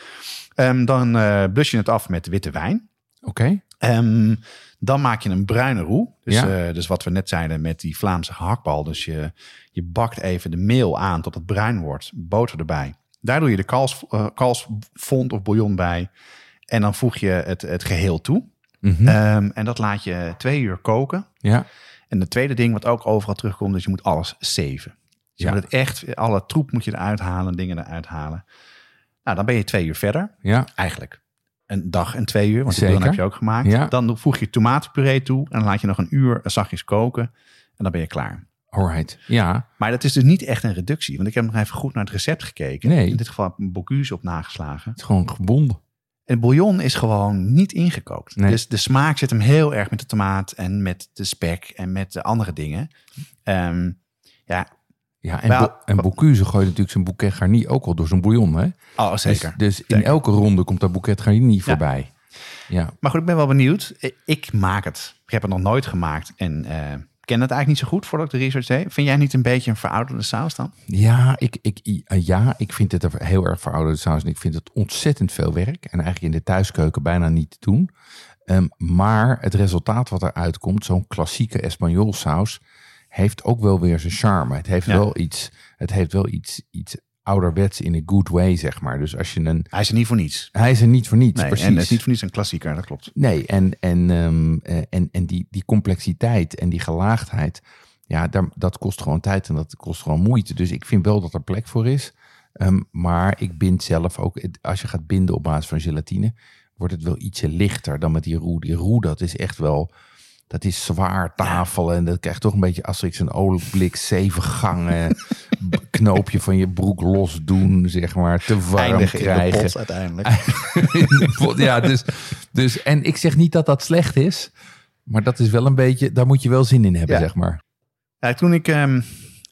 Ehm, dan eh blus je het af met witte wijn. Oké. Ehm, dan maak je een bruine roe. Dus, Ja. eh, dus wat we net zeiden met die Vlaamse gehaktbal. Dus je, je bakt even de meel aan tot het bruin wordt. Boter erbij. Daar doe je de kals, eh, kalsfond of bouillon bij. En dan voeg je het, het geheel toe. Mhm. Ehm, en dat laat je twee uur koken. ja. En het tweede ding wat ook overal terugkomt, is je moet alles zeven. Dus je moet het echt, alle troep moet je eruit halen, dingen eruit halen. Nou, dan ben je twee uur verder. Ja. Eigenlijk een dag en twee uur, want die dan heb je ook gemaakt. Ja. Dan voeg je tomatenpuree toe en dan laat je nog een uur zachtjes koken. En dan ben je klaar. Alright. Ja. Maar dat is dus niet echt een reductie. Want ik heb nog even goed naar het recept gekeken. Nee. In dit geval heb ik een Bocuse op nageslagen. Het is gewoon gebonden. En bouillon is gewoon niet ingekookt. Nee. Dus de smaak zit hem heel erg met de tomaat en met de spek en met de andere dingen. Ehm, ja, Ja, en, Bo- en Bocuse gooit natuurlijk zijn bouquet garni ook al door zijn bouillon. Hè? oh, zeker. Dus, dus in elke ronde komt dat bouquet garni voorbij. Ja. Maar goed, ik ben wel benieuwd. Ik maak het. Ik heb het nog nooit gemaakt en eh, ken het eigenlijk niet zo goed voordat ik de research deed. Vind jij niet een beetje een verouderde saus dan? Ja, ik, ik, eh, ja, ik vind het heel erg verouderde saus. En ik vind het ontzettend veel werk. En eigenlijk in de thuiskeuken bijna niet te doen. Ehm, maar het resultaat wat eruit komt, zo'n klassieke Espanol saus, heeft ook wel weer zijn charme. Het heeft Ja. wel iets, het heeft wel iets, iets ouderwets in a good way, zeg maar. Dus als je een, Hij is er niet voor niets. hij is er niet voor niets, Nee, precies. en het is niet voor niets een klassieker, dat klopt. Nee, en, en, ehm, eh, en, en die, die complexiteit en die gelaagdheid, ja, daar, dat kost gewoon tijd en dat kost gewoon moeite. Dus ik vind wel dat er plek voor is. Ehm, maar ik bind zelf ook, als je gaat binden op basis van gelatine, wordt het wel ietsje lichter dan met die roe. Die roe, dat is echt wel, dat is zwaar tafel en dat krijgt toch een beetje Asterix een olieblik, zeven gangen, knoopje van je broek los doen, zeg maar, te warm Eindigen in de krijgen uiteindelijk. *laughs* in de pot. Ja, dus, dus, en ik zeg niet dat dat slecht is, maar dat is wel een beetje, daar moet je wel zin in hebben, Ja. zeg maar. Ja, toen ik ehm,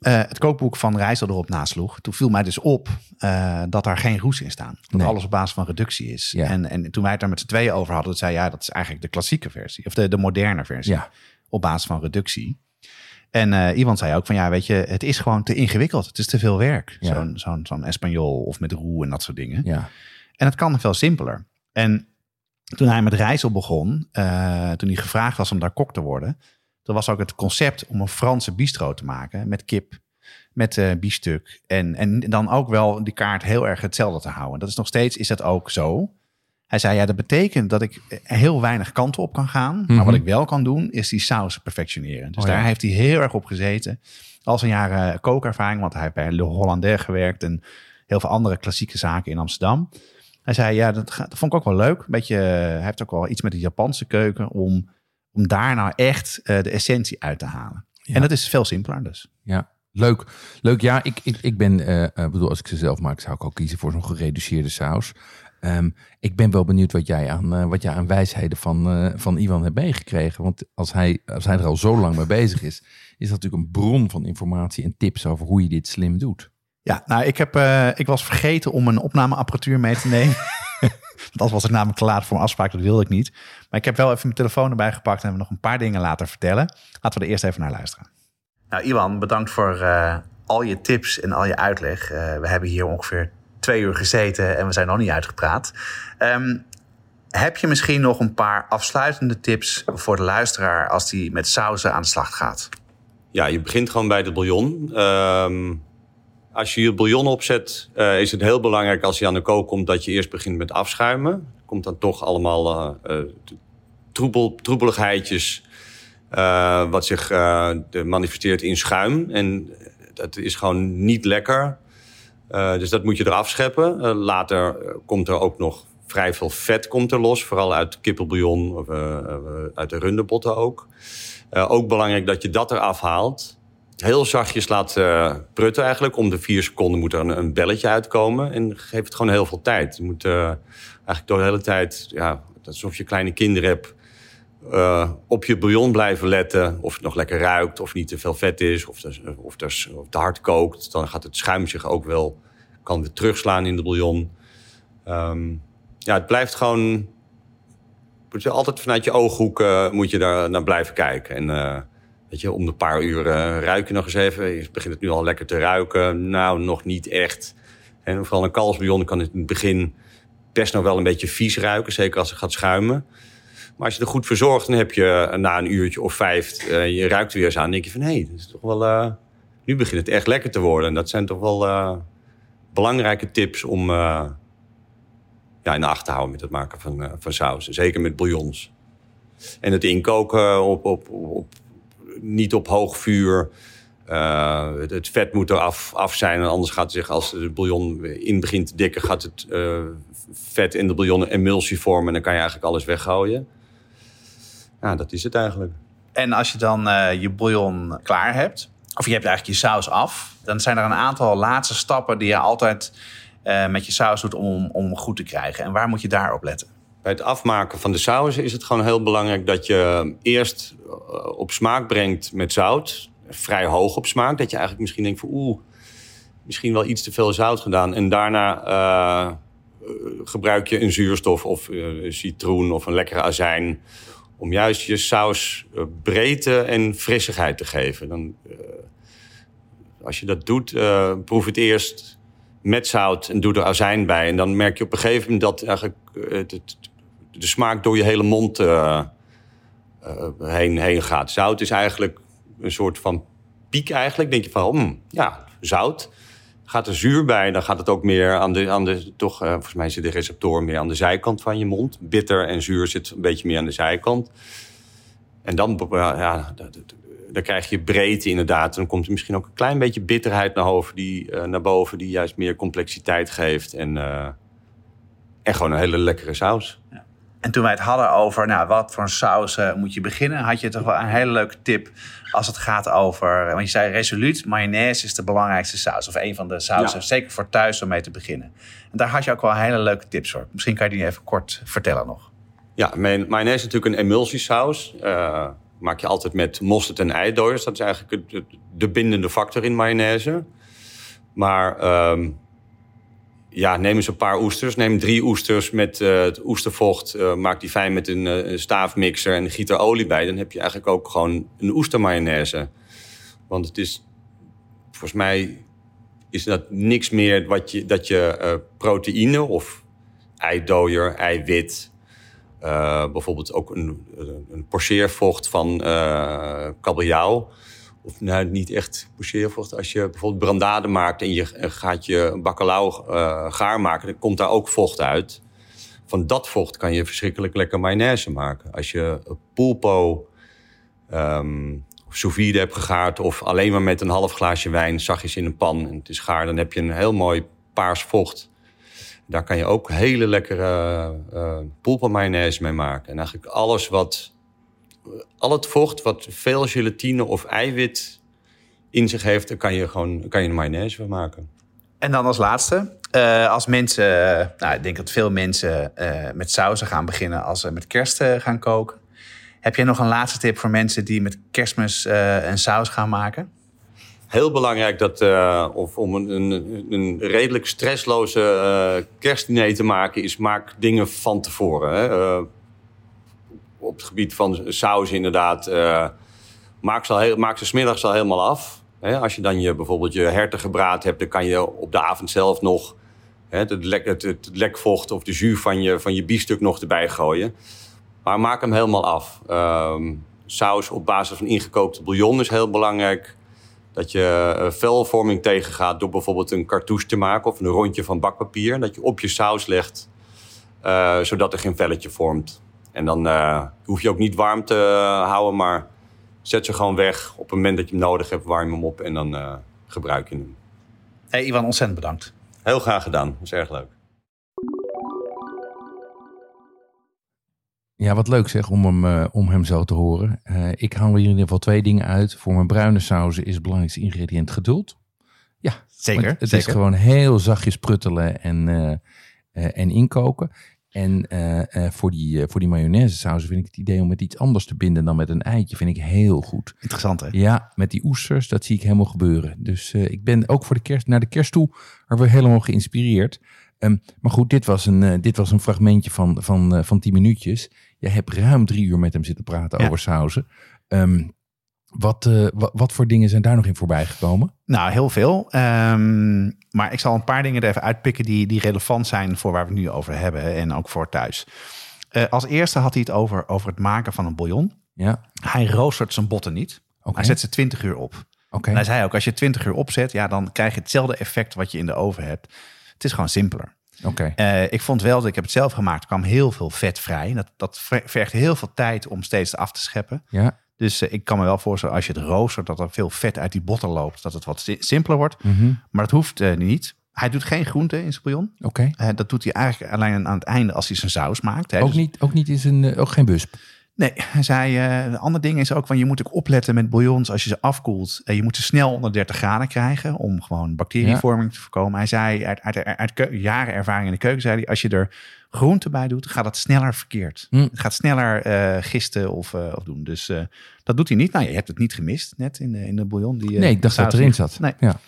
uh, het kookboek van Rijssel erop nasloeg, toen viel mij dus op uh, dat daar geen roes in staan. Dat Nee. alles op basis van reductie is. Ja. En, en toen wij het daar met z'n tweeën over hadden, zei ja, dat is eigenlijk de klassieke versie. Of de, de moderne versie. Ja. Op basis van reductie. En eh Iwan zei ook van ja, weet je, het is gewoon te ingewikkeld. Het is te veel werk. Ja. Zo'n zo'n zo'n Espanol of met roe en dat soort dingen. Ja. En het kan veel simpeler. En toen hij met Rijssel begon, eh, toen hij gevraagd was om daar kok te worden, toen was ook het concept om een Franse bistro te maken met kip, met eh biefstuk. En, en dan ook wel die kaart heel erg hetzelfde te houden. Dat is nog steeds, is dat ook zo. Hij zei, ja, dat betekent dat ik heel weinig kanten op kan gaan. Maar Mhm. wat ik wel kan doen, is die saus perfectioneren. Dus Oh ja. daar heeft hij heel erg op gezeten. Al zijn jaren kookervaring, want hij heeft bij Le Hollandais gewerkt en heel veel andere klassieke zaken in Amsterdam. Hij zei, ja, dat, dat vond ik ook wel leuk. Beetje, hij heeft ook wel iets met de Japanse keuken om, om daar nou echt eh, de essentie uit te halen. Ja. En dat is veel simpeler dus. Ja, leuk. Leuk, ja, ik, ik, ik ben, eh, eh, bedoel, als ik ze zelf maak, zou ik ook kiezen voor zo'n gereduceerde saus. Ehm, ik ben wel benieuwd wat jij aan, wat jij aan wijsheden van, eh, van Iwan hebt meegekregen. Want als hij, als hij er al zo lang mee bezig is, is dat natuurlijk een bron van informatie en tips over hoe je dit slim doet. Ja, nou, ik, heb, ik was vergeten om een opnameapparatuur mee te nemen. *laughs* Want anders was ik namelijk te laat voor een afspraak, dat wilde ik niet. Maar ik heb wel even mijn telefoon erbij gepakt en hebben nog een paar dingen laten vertellen. Laten we er eerst even naar luisteren. Nou, Iwan, bedankt voor eh, al je tips en al je uitleg. Eh, we hebben hier ongeveer twee uur gezeten en we zijn nog niet uitgepraat. Ehm, heb je misschien nog een paar afsluitende tips voor de luisteraar als die met sauzen aan de slag gaat? Ja, je begint gewoon bij de bouillon. Ehm, als je je bouillon opzet, eh, is het heel belangrijk als je aan de kook komt dat je eerst begint met afschuimen. Komt dan toch allemaal troebel, troebeligheidjes, wat zich manifesteert in schuim. En dat is gewoon niet lekker. Dus dat moet je eraf scheppen. Later komt er ook nog vrij veel vet komt er los. Vooral uit kippenbouillon, of uit de rundebotten ook. Ook belangrijk dat je dat eraf haalt. Heel zachtjes laat eh, prutten eigenlijk. Om de vier seconden moet er een, een belletje uitkomen. En geef het gewoon heel veel tijd. Je moet eh, eigenlijk door de hele tijd... Ja, alsof je kleine kinderen hebt... eh, op je bouillon blijven letten. Of het nog lekker ruikt. Of niet te veel vet is. Of, er, of, er, of te hard kookt. Dan gaat het schuim zich ook wel... Kan weer terugslaan in de bouillon. Ehm, ja, het blijft gewoon... Altijd vanuit je ooghoek moet je daar naar blijven kijken. En weet je, om de paar uur eh, ruik je nog eens even. Je begint het nu al lekker te ruiken. Nou, nog niet echt. En vooral een kalfsbouillon kan in het begin best nog wel een beetje vies ruiken. Zeker als het gaat schuimen. Maar als je er goed verzorgt, dan heb je eh, na een uurtje of vijf... eh, je ruikt er weer eens aan. Dan denk je van, hé, hey, is toch wel... eh, nu begint het echt lekker te worden. En dat zijn toch wel eh, belangrijke tips om... eh, ja, in acht te houden met het maken van, eh, van sausen. Zeker met bouillons. En het inkoken op, op, op, niet op hoog vuur. Eh, het, vet moet er af, af zijn. En anders gaat het zich, als de bouillon in begint te dikken... gaat het eh, vet in de bouillon een emulsie vormen... en dan kan je eigenlijk alles weggooien. Ja, dat is het eigenlijk. En als je dan eh, je bouillon klaar hebt, of je hebt eigenlijk je saus af, dan zijn er een aantal laatste stappen die je altijd met je saus doet om, om goed te krijgen. En waar moet je daarop letten? Bij het afmaken van de saus is het gewoon heel belangrijk dat je eerst eh, op smaak brengt met zout. Vrij hoog op smaak. Dat je eigenlijk misschien denkt van oeh, misschien wel iets te veel zout gedaan. En daarna eh, eh, gebruik je een zuurstof of eh, citroen of een lekkere azijn. Om juist je saus eh, breedte en frissigheid te geven. Dan, eh, als je dat doet, eh, proef het eerst met zout en doe er azijn bij. En dan merk je op een gegeven moment dat eigenlijk eh, het, het- de smaak door je hele mond eh, eh, heen, heen gaat. Zout is eigenlijk een soort van piek eigenlijk. Denk je van, hmm, ja, zout. Gaat er zuur bij, dan gaat het ook meer aan de, aan de toch, eh, volgens mij zit de receptor meer aan de zijkant van je mond. Bitter en zuur zit een beetje meer aan de zijkant. En dan, ja, dan krijg je breedte inderdaad. En dan komt er misschien ook een klein beetje bitterheid naar, boven, die, naar boven, die juist meer complexiteit geeft. En, eh, en gewoon een hele lekkere saus. En toen wij het hadden over nou, wat voor een saus eh, moet je beginnen, had je toch wel een hele leuke tip als het gaat over. Want je zei resoluut, mayonaise is de belangrijkste saus. Of een van de sausen, Ja. zeker voor thuis om mee te beginnen. En daar had je ook wel hele leuke tips voor. Misschien kan je die even kort vertellen nog. Ja, mayonaise is natuurlijk een emulsiesaus. Eh maak je altijd met mosterd en eidooiers. Dat is eigenlijk de bindende factor in mayonaise. Maar ehm, ja, neem eens een paar oesters. Neem drie oesters met eh, het oestervocht. eh, maak die fijn met een, eh, staafmixer en giet er olie bij. Dan heb je eigenlijk ook gewoon een oestermayonaise. Want het is, volgens mij is dat niks meer wat je, dat je proteïne of eidooier, eiwit... bijvoorbeeld ook een, een pocheervocht van kabeljauw. Of nou, niet echt pocheervocht. Als je bijvoorbeeld brandade maakt en je gaat je bacalao eh, gaar maken... dan komt daar ook vocht uit. Van dat vocht kan je verschrikkelijk lekker mayonaise maken. Als je pulpo ehm of sous hebt gegaard... of alleen maar met een half glaasje wijn zachtjes in een pan en het is gaar... dan heb je een heel mooi paars vocht. Daar kan je ook hele lekkere uh, pulpo mayonaise mee maken. En eigenlijk alles wat... Al het vocht wat veel gelatine of eiwit in zich heeft... daar kan je gewoon kan je een mayonaise van maken. En dan als laatste, eh, als mensen, eh, nou, ik denk dat veel mensen eh, met sauzen gaan beginnen als ze met kerst gaan koken. Heb jij nog een laatste tip voor mensen die met kerstmis een saus gaan maken? Heel belangrijk dat, of om een, een, een redelijk stressloze kerstdiner te maken, is maak dingen van tevoren. Hè. Op het gebied van saus inderdaad, uh, maak ze, smiddags al helemaal af. Als je dan je, bijvoorbeeld je hertengebraad hebt, dan kan je op de avond zelf nog het, het, lekvocht of de jus van je, van je biefstuk nog erbij gooien. Maar maak hem helemaal af. Um, saus op basis van ingekookte bouillon is heel belangrijk. Dat je velvorming tegengaat door bijvoorbeeld een cartouche te maken of een rondje van bakpapier. Dat je op je saus legt, uh, zodat er geen velletje vormt. En dan uh, hoef je ook niet warm te houden, maar zet ze gewoon weg. Op het moment dat je hem nodig hebt, warm hem op en dan uh, gebruik je hem. Hey Ivan, ontzettend bedankt. Heel graag gedaan, dat was erg leuk. Ja, wat leuk zeg om hem, uh, om hem zo te horen. Uh, ik haal hier in ieder geval twee dingen uit. Voor mijn bruine sauzen is het belangrijkste ingrediënt geduld. Ja, zeker. Het zeker. is gewoon heel zachtjes pruttelen en, uh, en inkoken. En voor, die, voor die mayonaise sauzen vind ik het idee om met iets anders te binden dan met een eitje, vind ik heel goed. Interessant hè? Ja, met die oesters, dat zie ik helemaal gebeuren. Dus ik ben ook voor de kerst, naar de kerst toe er weer helemaal geïnspireerd. Um, maar goed, dit was een, dit was een fragmentje van, van, van 10 minuutjes. Je hebt ruim drie uur met hem zitten praten ja. over sauzen. Um, wat, uh, wat, wat, voor dingen zijn daar nog in voorbij gekomen? Nou, heel veel. Um, maar ik zal een paar dingen er even uitpikken die, die relevant zijn voor waar we het nu over hebben en ook voor thuis. Uh, als eerste had hij het over, over het maken van een bouillon. Ja. Hij roostert zijn botten niet. Okay. Hij zet ze 20 uur op. Okay. En hij zei ook, als je 20 uur opzet, ja, dan krijg je hetzelfde effect wat je in de oven hebt. Het is gewoon simpeler. Okay. Uh, ik vond wel dat ik heb het zelf gemaakt. Kwam heel veel vet vrij. Dat, dat vergt heel veel tijd om steeds af te scheppen. Ja. Dus uh, ik kan me wel voorstellen als je het roostert dat er veel vet uit die botten loopt, dat het wat simpeler wordt. Mm -hmm. Maar dat hoeft uh, niet. Hij doet geen groente in zijn bouillon. Oké. Okay. dat doet hij eigenlijk alleen aan het einde als hij zijn saus maakt. Hè. Ook, dus... niet, ook niet in zijn, ook geen busp. Nee, hij zei, uh, een ander ding is ook, van je moet ook opletten met bouillons als je ze afkoelt. Uh, je moet ze snel onder 30 graden krijgen om gewoon bacterievorming ja. te voorkomen. Hij zei, uit, uit, uit, uit jaren ervaring in de keuken, zei hij, als je er groente bij doet, gaat het sneller verkeerd. Hm. Het gaat sneller uh, gisten of, of doen. Dus dat doet hij niet. Nou, je hebt het niet gemist net in de, in de bouillon. Die, nee, ik dacht dat erin zat. Nee. Ja.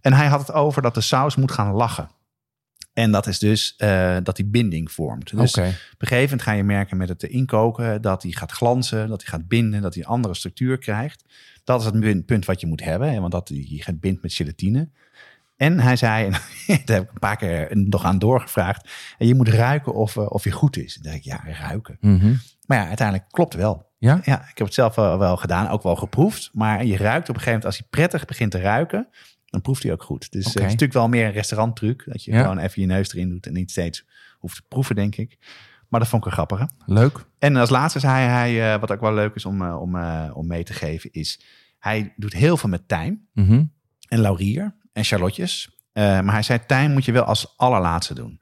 En hij had het over dat de saus moet gaan lachen. En dat is dus uh, dat die binding vormt. Dus okay. op een gegeven moment ga je merken met het inkoken dat hij gaat glanzen, dat hij gaat binden, dat hij een andere structuur krijgt. Dat is het punt wat je moet hebben, want dat je gaat bindt met gelatine. En hij zei, en *laughs* daar heb ik een paar keer nog aan doorgevraagd, en je moet ruiken of, uh, of je goed is. Dan denk ik, ja, ruiken. Mm -hmm. Maar ja, uiteindelijk klopt wel. Ja? ja, ik heb het zelf wel, wel gedaan, ook wel geproefd. Maar je ruikt op een gegeven moment, als hij prettig begint te ruiken, dan proeft hij ook goed. Dus okay. uh, het is natuurlijk wel meer een restauranttruc. Dat je ja. gewoon even je neus erin doet en niet steeds hoeft te proeven, denk ik. Maar dat vond ik een grappige. Leuk. En als laatste zei hij, uh, wat ook wel leuk is om, uh, om, om mee te geven, is hij doet heel veel met tijm mm -hmm. en laurier en charlotjes. maar hij zei, tijm moet je wel als allerlaatste doen.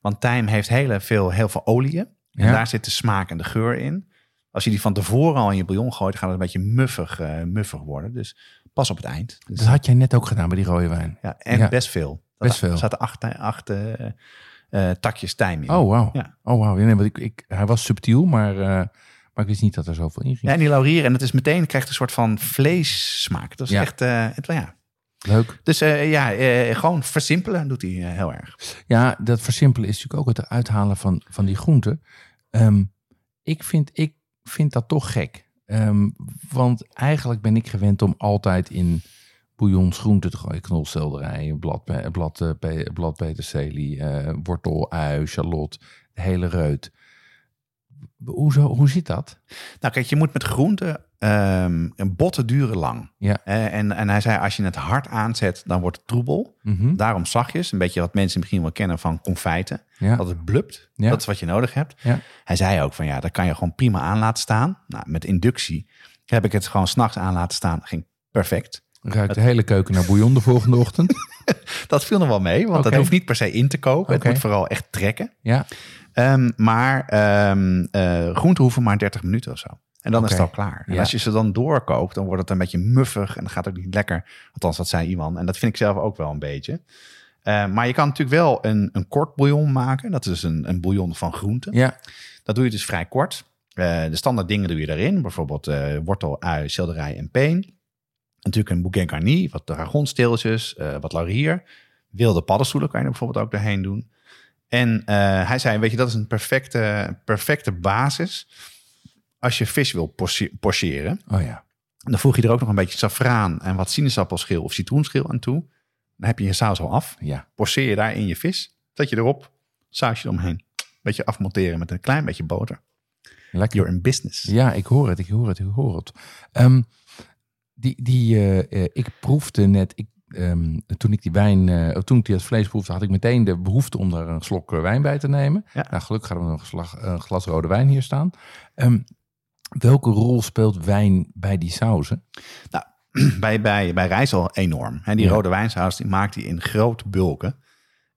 Want tijm heeft heel veel, heel veel olie. En Ja. daar zit de smaak en de geur in. Als je die van tevoren al in je bouillon gooit, gaat het een beetje muffig, uh, muffig worden. Dus pas op het eind. Dus, Dat had jij net ook gedaan bij die rode wijn. ja, en ja. best veel. Best Er veel. zaten acht, acht uh, uh, takjes tijm in. Oh, wauw. Ja. Oh, wauw. Ja, nee, want ik, ik, hij was subtiel, maar, uh, Maar ik wist niet dat er zoveel in Ja, ging. en die laurier. En het is meteen, krijgt een soort van vleessmaak. Dat is Ja. echt, eh, het, ja. Leuk. Dus eh, ja, eh, gewoon versimpelen doet hij eh, heel erg. Ja, dat versimpelen is natuurlijk ook het uithalen van, van die groenten. Ehm, ik, vind, ik vind dat toch gek. Ehm, want eigenlijk ben ik gewend om altijd in bouillons groenten te gooien. Knolselderij, blad, blad, eh, blad peterselie, eh, wortel, ui, shallot, hele reut. Hoezo, hoe zit dat? Nou kijk, je moet met groenten, ehm een botten duren lang. Ja. Eh, en, en hij zei, als je het hard aanzet, dan wordt het troebel. Mhm. Daarom zachtjes, een beetje wat mensen misschien wel kennen van confijten. Ja. Dat het blupt, Ja. dat is wat je nodig hebt. Ja. Hij zei ook van ja, dat kan je gewoon prima aan laten staan. Nou, met inductie heb ik het gewoon s'nachts aan laten staan. Ging perfect. Ruikt de hele keuken naar bouillon de volgende ochtend. *laughs* Dat viel nog wel mee, want dat hoeft niet per se in te koken. Het moet vooral echt trekken. Ja, Ehm, maar ehm eh, groenten hoeven maar 30 minuten of zo. En dan is het al klaar. En Ja. als je ze dan doorkookt, dan wordt het een beetje muffig en dan gaat het ook niet lekker. Althans, dat zei iemand. En dat vind ik zelf ook wel een beetje. Eh, maar je kan natuurlijk wel een, een kort bouillon maken. Dat is een, een bouillon van groenten. ja, Dat doe je dus vrij kort. Eh, de standaard dingen doe je daarin. Bijvoorbeeld eh, wortel, ui, selderij en peen. Natuurlijk een bouquet garni, wat dragonsteeltjes, wat laurier. Wilde paddenstoelen kan je er bijvoorbeeld ook doorheen doen. En eh, hij zei, weet je, dat is een perfecte, perfecte basis als je vis wil portiëren. oh ja. Dan voeg je er ook nog een beetje safraan en wat sinaasappelschil of citroenschil aan toe. Dan heb je je saus al af. Ja, Porceer je daar in je vis. Zet je erop, sausje eromheen. Beetje afmonteren met een klein beetje boter. lekker. You're in business. Ja, ik hoor het, ik hoor het, ik hoor het. Ehm, die, die, eh, eh, ik proefde net, ik, ehm, toen ik die wijn, eh, toen ik die het vlees proefde, had ik meteen de behoefte om daar een slok eh, wijn bij te nemen. Ja. Nou, gelukkig hadden we nog een, slag, een glas rode wijn hier staan. Ehm, welke rol speelt wijn bij die sauzen? *clears throat* bij, bij, bij Rijssel enorm. Hè, die Ja. rode wijnsaus die maakt hij in grote bulken.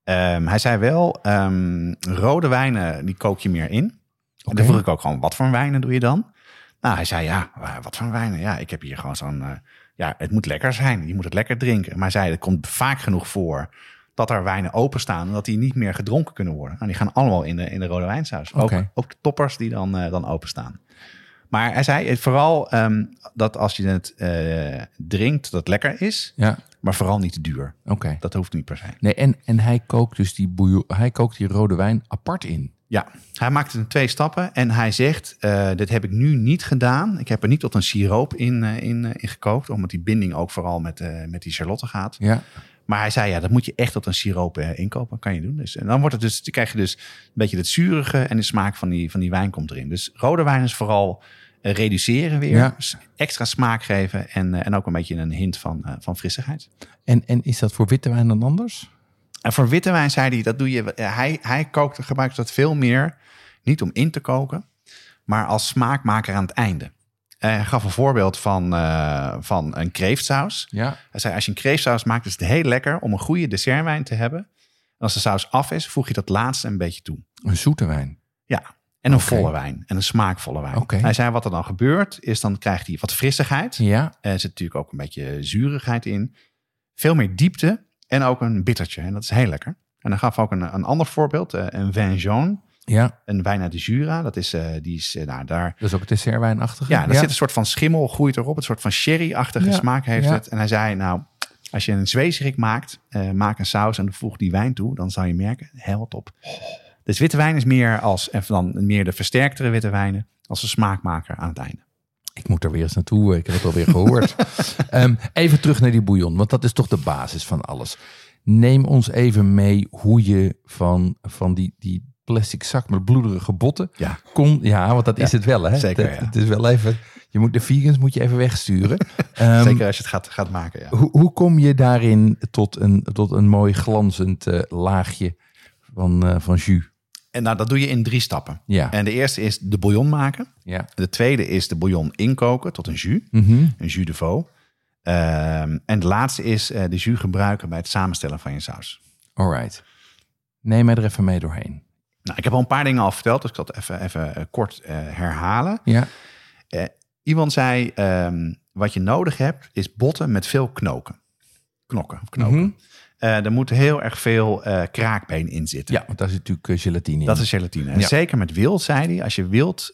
Ehm, hij zei wel, rode wijnen die kook je meer in. En Oké. dan vroeg ik ook gewoon, wat voor wijnen doe je dan? Nou, hij zei, ja, eh, wat voor wijnen? Ja, ik heb hier gewoon zo'n... ja, het moet lekker zijn. Je moet het lekker drinken. Maar zei, het komt vaak genoeg voor dat er wijnen openstaan... en dat die niet meer gedronken kunnen worden. Nou, die gaan allemaal in de, in de rode wijnsaus. Ook, Oké. ook de toppers die dan, eh, dan openstaan. Maar hij zei het vooral ehm, dat als je het eh, drinkt, dat het lekker is, Ja, maar vooral niet te duur. oké. Dat hoeft niet per se. Nee, en, en hij kookt dus die, bouillon, hij kookt die rode wijn apart in. Ja, hij maakt het in twee stappen en hij zegt, eh, dit heb ik nu niet gedaan. Ik heb er niet tot een siroop in, eh, in, in gekookt, omdat die binding ook vooral met, met die charlotte gaat. Ja, Maar hij zei, ja, dat moet je echt tot een siroop inkopen. kan je doen. Dus, en dan wordt het dus, dan krijg je dus een beetje het zurige en de smaak van die, van die wijn komt erin. Dus rode wijn is vooral reduceren weer, Ja. s- extra smaak geven en, en ook een beetje een hint van, van frissigheid. en, en is dat voor witte wijn dan anders? En voor witte wijn zei hij, dat doe je, eh, hij, hij kookt, gebruikt dat veel meer, niet om in te koken, maar als smaakmaker aan het einde. Eh, Hij gaf een voorbeeld van, eh, van een kreeftsaus. Ja, Hij zei, als je een kreeftsaus maakt, is het heel lekker om een goede dessertwijn te hebben. En als de saus af is, voeg je dat laatste een beetje toe. een zoete wijn. Ja, en een volle wijn. En een smaakvolle wijn. Hij zei, wat er dan gebeurt, is dan krijgt hij wat frissigheid. Ja, Er zit natuurlijk ook een beetje zurigheid in. Veel meer diepte en ook een bittertje. En dat is heel lekker. En dan gaf ook een, een ander voorbeeld, eh, een vin jaune. ja, Een wijn uit de Jura. Dat is, eh, die is nou, daar... dat is ook dessertwijnachtige. Ja, daar zit een soort van schimmel, groeit erop. Een soort van sherry-achtige Ja, smaak heeft ja. het. En hij zei, nou, als je een zwezerik maakt, maak een saus en voeg die wijn toe. Dan zal je merken, heel top. Dus witte wijn is meer als, en dan meer de versterktere witte wijnen, als een smaakmaker aan het einde. Ik moet er weer eens naartoe. Ik heb het alweer gehoord. *laughs* Ehm, even terug naar die bouillon, want dat is toch de basis van alles. Neem ons even mee hoe je van, van die, die plastic zak met bloederige botten Ja. kon. Ja, want dat is het wel, hè? zeker, Het, ja. het is wel even. Je moet de vegans moet je even wegsturen. *laughs* Ehm, Zeker als je het gaat, gaat maken, ja. hoe, hoe kom je daarin tot een, tot een mooi glanzend eh, laagje van, eh, van jus? En nou, dat doe je in drie stappen. Ja, En de eerste is de bouillon maken. ja. De tweede is de bouillon inkoken tot een jus. Mhm. Een jus de veau. Ehm, en de laatste is eh, de jus gebruiken bij het samenstellen van je saus. All right. Neem mij er even mee doorheen. Nou, ik heb al een paar dingen al verteld, dus ik zal het even, even eh, kort eh, herhalen. Ja, Iemand zei, ehm, wat je nodig hebt is botten met veel knoken. Knokken, of knopen. Mhm. Eh, er moet heel erg veel eh, kraakbeen in zitten. Ja, want daar zit natuurlijk eh, gelatine in. Dat is gelatine. En Ja. Zeker met wild, zei hij. Als je wild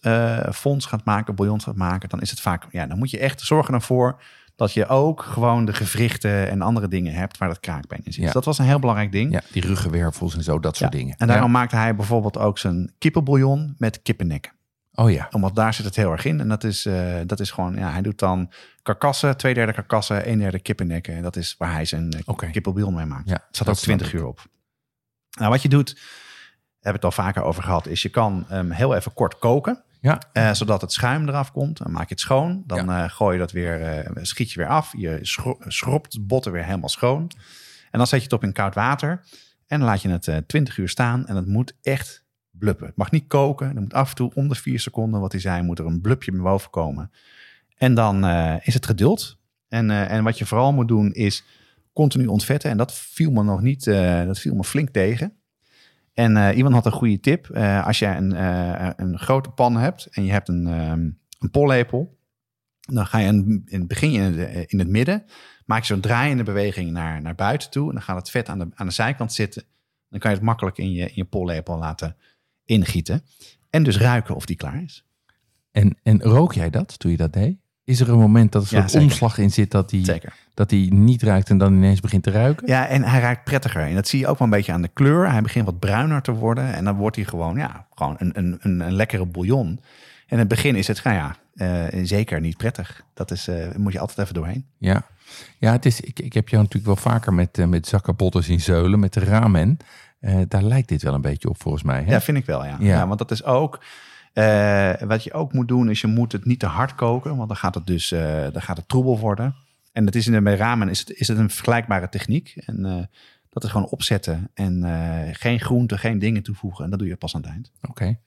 fonds gaat maken, bouillon gaat maken, dan is het vaak. Ja, dan moet je echt zorgen ervoor dat je ook gewoon de gewrichten en andere dingen hebt waar dat kraakbeen in zit. Ja. Dus dat was een heel belangrijk ding. Ja, die ruggenwervels en zo, dat soort Ja. dingen. En daarom maakte hij bijvoorbeeld ook zijn kippenbouillon met kippennekken. Oh ja, Omdat daar zit het heel erg in. En dat is, eh, dat is gewoon, ja, hij doet dan karkassen, twee derde karkassen, een derde kippennekken. En dat is waar hij zijn eh, Oké. kippenbouillon mee maakt. Ja, het staat ook 20 snap ik. uur op. Nou, wat je doet, hebben we het al vaker over gehad, is je kan hem heel even kort koken. ja. eh, zodat het schuim eraf komt. Dan maak je het schoon. Dan gooi je dat weer, schiet je weer af. Je schro- schrobt het botten weer helemaal schoon. En dan zet je het op in koud water. En dan laat je het eh 20 uur staan. En het moet echt bluppen. Het mag niet koken. Er moet af en toe om de vier seconden, wat hij zei, moet er een blupje boven komen. En dan eh, is het geduld. En, eh, en wat je vooral moet doen is continu ontvetten. En dat viel me nog niet, eh, dat viel me flink tegen. En iemand had een goede tip. Als jij een, een grote pan hebt en je hebt een, ehm, een pollepel, dan ga je in, het begin in in het midden, maak je zo'n draaiende beweging naar, naar buiten toe. En dan gaat het vet aan de, aan de zijkant zitten. Dan kan je het makkelijk in je, in je pollepel laten ingieten. En dus ruiken of die klaar is. En, en rook jij dat toen je dat deed? Is er een moment dat er een Ja, omslag in zit dat hij Zeker. dat hij niet ruikt en dan ineens begint te ruiken? Ja, en hij ruikt prettiger. En dat zie je ook wel een beetje aan de kleur. Hij begint wat bruiner te worden. En dan wordt hij gewoon, ja, gewoon een, een, een, een lekkere bouillon. En in het begin is het, nou ja, eh, zeker niet prettig. Dat is, eh, moet je altijd even doorheen. Ja, ja het is, ik, ik heb jou natuurlijk wel vaker met, eh, met zien zeulen, met de ramen. Eh, daar lijkt dit wel een beetje op volgens mij. Hè? Ja, vind ik wel, ja. Ja. ja. want dat is ook... eh, wat je ook moet doen, is je moet het niet te hard koken. Want dan gaat het dus eh, dan gaat het troebel worden. En dat is in de, bij ramen is het, is het een vergelijkbare techniek. En dat is gewoon opzetten. En geen groenten, geen dingen toevoegen. En dat doe je pas aan het eind. Oké.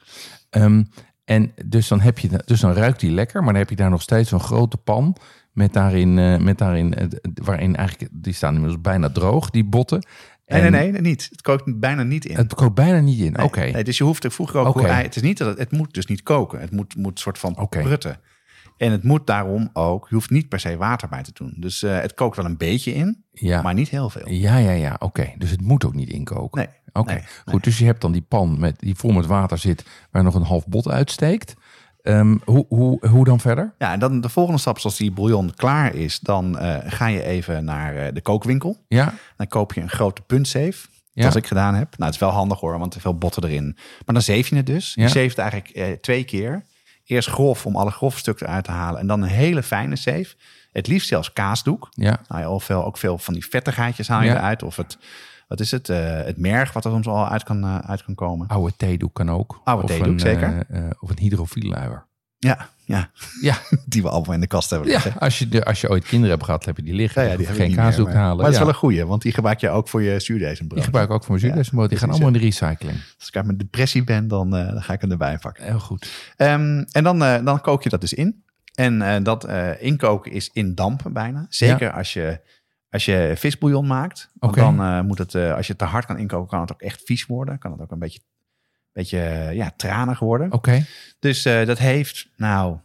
Ehm, en dus dan, heb je, dus dan ruikt die lekker, maar dan heb je daar nog steeds zo'n grote pan met daarin, met daarin waarin eigenlijk, die staan inmiddels bijna droog, die botten. Nee, En nee, nee, niet. Het kookt bijna niet in. Het kookt bijna niet in. Nee, Oké. nee, dus je hoeft er vroeger ook ei- Het is niet dat het, het moet dus niet koken. Het moet, moet soort van Oké. prutten. En het moet daarom ook, je hoeft niet per se water bij te doen. Dus eh, het kookt wel een beetje in, Ja. maar niet heel veel. Ja, ja, ja. Oké. Dus het moet ook niet inkoken. Nee. Oké. Goed. Dus je hebt dan die pan met, die vol met water zit, waar nog een half bot uitsteekt. Ehm, hoe, hoe, hoe dan verder? Ja, en dan de volgende stap, als die bouillon klaar is, dan eh, ga je even naar eh, de kookwinkel. Ja. Dan koop je een grote puntzeef. Ja. Zoals ik gedaan heb. Nou, het is wel handig hoor, want er veel botten erin. Maar dan zeef je het dus. Ja. Je zeeft eigenlijk eh, twee keer. Eerst grof om alle grove stukken eruit te halen. En dan een hele fijne zeef. Het liefst zelfs kaasdoek. Ja. Nou, ja, of veel, ook veel van die vettigheidjes haal je Ja. eruit. Of het, wat is het? eh, het merg wat er soms al uit kan, eh, uit kan komen. Oude theedoek kan ook. Oude Of theedoek, een, zeker. eh, of een hydrofielluier. Ja, ja, Ja, *laughs* die we allemaal in de kast hebben ja liggen. als, je de, als je ooit kinderen hebt gehad, heb je die liggen. Ja, Ja, ja, die hebben geen meer, kaasdoek maar- halen. Maar het is ja. wel een goeie, want die gebruik je ook voor je zuurdezenbrood. Die gebruik ik ook voor mijn zuurdezenbrood. Die gaan allemaal in de recycling. Als ik uit mijn depressie ben, dan, dan ga ik hem erbij pakken. Heel goed. Ehm, en dan, dan kook je dat dus in. En dat inkoken is in damp bijna. Zeker als, je, als je visbouillon maakt. Dan eh, moet het, eh, als je het te hard kan inkoken, kan het ook echt vies worden. Kan het ook een beetje, beetje ja, tranig worden. Oké. Dus eh, dat heeft, nou,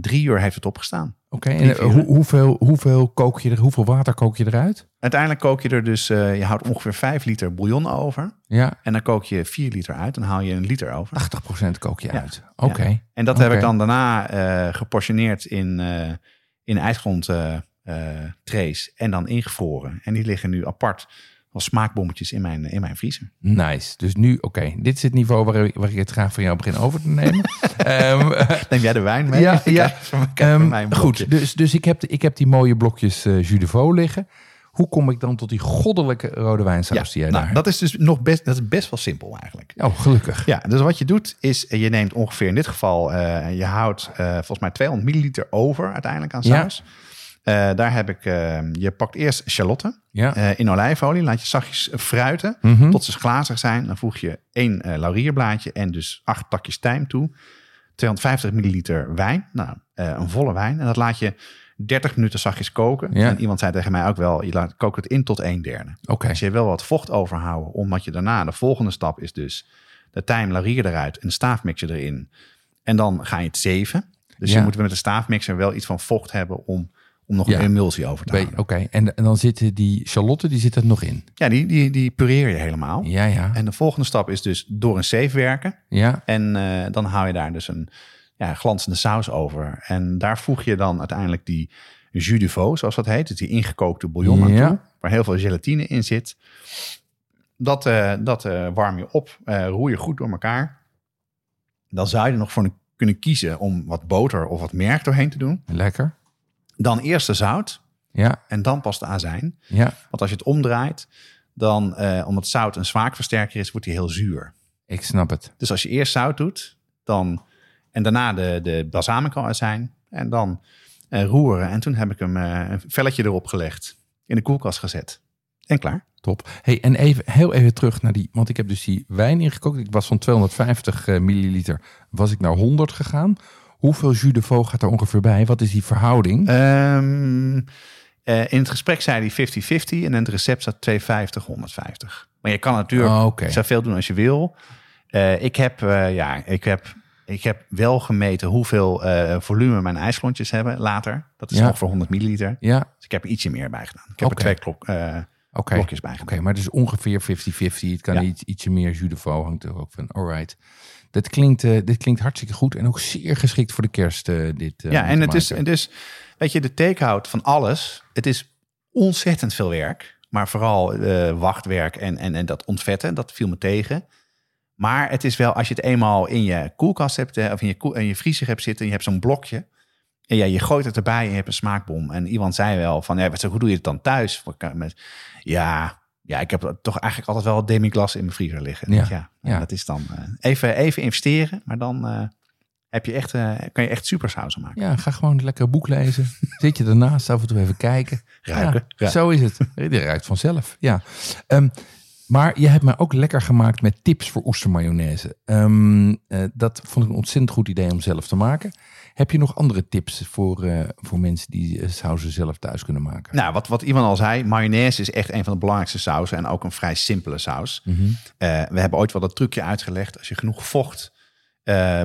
drie uur heeft het opgestaan. Oké. En vier, hoe, hoeveel, hoeveel, kook je er, hoeveel water kook je eruit? Uiteindelijk kook je er dus, je houdt ongeveer 5 liter bouillon over. Ja, En dan kook je 4 liter uit. Dan haal je een liter over. 80% kook je Ja. uit. Oké. Ja. En dat heb ik dan daarna geportioneerd in, in ijsgrond trays en dan ingevroren. En die liggen nu apart als smaakbommetjes in mijn, in mijn vriezer. Nice. Dus nu, oké, dit is het niveau waar, ik- waar ik het graag van jou begin over te nemen. *laughs* Ehm, Neem jij de wijn mee? Ja, *laughs* ja. ehm, goed, dus, dus ik, heb, ik heb die mooie blokjes uh, jus de veau liggen. Hoe kom ik dan tot die goddelijke rode wijnsaus die jij nou, daar dat is dus nog best, dat is best wel simpel eigenlijk. Oh, gelukkig. Ja, dus wat je doet is, eh, je neemt ongeveer in dit geval, eh, je houdt eh, volgens mij 200 milliliter over uiteindelijk aan Ja. Eh, daar heb ik, eh, je pakt eerst shalotten Ja. eh, in olijfolie, laat je zachtjes fruiten Mhm. tot ze glazig zijn. Dan voeg je één eh, laurierblaadje en dus acht takjes tijm toe. 250 milliliter wijn, nou, een volle wijn. En dat laat je 30 minuten zachtjes koken. Ja. En iemand zei tegen mij ook wel, je laat, kookt het in tot een derde. Dus je wil wat vocht overhouden, omdat je daarna, de volgende stap is dus de tijm, laurier eruit en de staafmixer erin. En dan ga je het zeven. Dus Ja. je moet met de staafmixer wel iets van vocht hebben om, om nog Ja. een emulsie over te houden. Oké, en, en dan zitten die Charlotte, die zit er nog in. Ja, die, die, die pureer je helemaal. Ja, ja. En de volgende stap is dus door een zeef werken. Ja, En eh, dan hou je daar dus een ja, glanzende saus over. En daar voeg je dan uiteindelijk die jus de veau, zoals dat heet. Dus die ingekookte bouillon aan Ja. toe, waar heel veel gelatine in zit. Dat, eh, dat eh, warm je op, roer je goed door elkaar. Dan zou je er nog voor kunnen kiezen om wat boter of wat merk doorheen te doen. lekker. Dan eerst de zout Ja, en dan pas de azijn. ja. Want als je het omdraait, dan, eh, omdat zout een smaakversterker is, wordt hij heel zuur. Ik snap het. Dus als je eerst zout doet, dan, en daarna de, de balsamico azijn en dan eh, roeren. En toen heb ik hem eh, een velletje erop gelegd, in de koelkast gezet. En klaar. Top. Hey, en even, heel even terug naar die, want ik heb dus die wijn ingekookt. Ik was van 250 eh, milliliter, was ik naar 100 gegaan. Hoeveel jus de veau gaat er ongeveer bij? Wat is die verhouding? Ehm, eh, in het gesprek zei hij 50-50 en in het recept staat 250, 150. Maar je kan natuurlijk Oh, Oké. zoveel doen als je wil. Eh, ik, heb, eh, ja, ik, heb, ik heb wel gemeten hoeveel volume mijn ijsklontjes hebben later. Dat is Ja. ongeveer 100 milliliter. Ja, Dus ik heb er ietsje meer bij gedaan. Ik heb Oké. er twee klok, oké. blokjes bij Oké, gedaan. maar dus ongeveer 50-50. Het kan Ja. iets, ietsje meer jus de veau hangt er ook van. Alright. Dit klinkt, eh, dit klinkt hartstikke goed en ook zeer geschikt voor de kerst. eh, dit, eh, ja, en het is, en dus, weet je, de takeout van alles. Het is ontzettend veel werk. Maar vooral wachtwerk en, en, en dat ontvetten, dat viel me tegen. Maar het is wel, als je het eenmaal in je koelkast hebt, of in je, koel, in je vriezer hebt zitten, en je hebt zo'n blokje. En ja, je gooit het erbij en je hebt een smaakbom. En iemand zei wel van, ja, wat hoe doe je het dan thuis? Ja, ja, ik heb toch eigenlijk altijd wel demiglas in mijn vriezer liggen. Ja, Ja, ja. dat is dan eh, even, even investeren, maar dan eh, heb je echt, eh, kan je echt super sausen maken. Ja, ga gewoon lekker een boek lezen. *laughs* Zit je ernaast, af en toe even kijken. Ruiken. Ja. Zo is het. Die ruikt vanzelf. Ja. Ehm, maar je hebt me ook lekker gemaakt met tips voor oestermayonaise. Eh, dat vond ik een ontzettend goed idee om zelf te maken. Heb je nog andere tips voor, eh, voor mensen die eh, sauzen zelf thuis kunnen maken? Nou, wat, wat Ivan al zei, mayonaise is echt een van de belangrijkste sausen en ook een vrij simpele saus. Mhm. Eh, we hebben ooit wel dat trucje uitgelegd. Als je genoeg vocht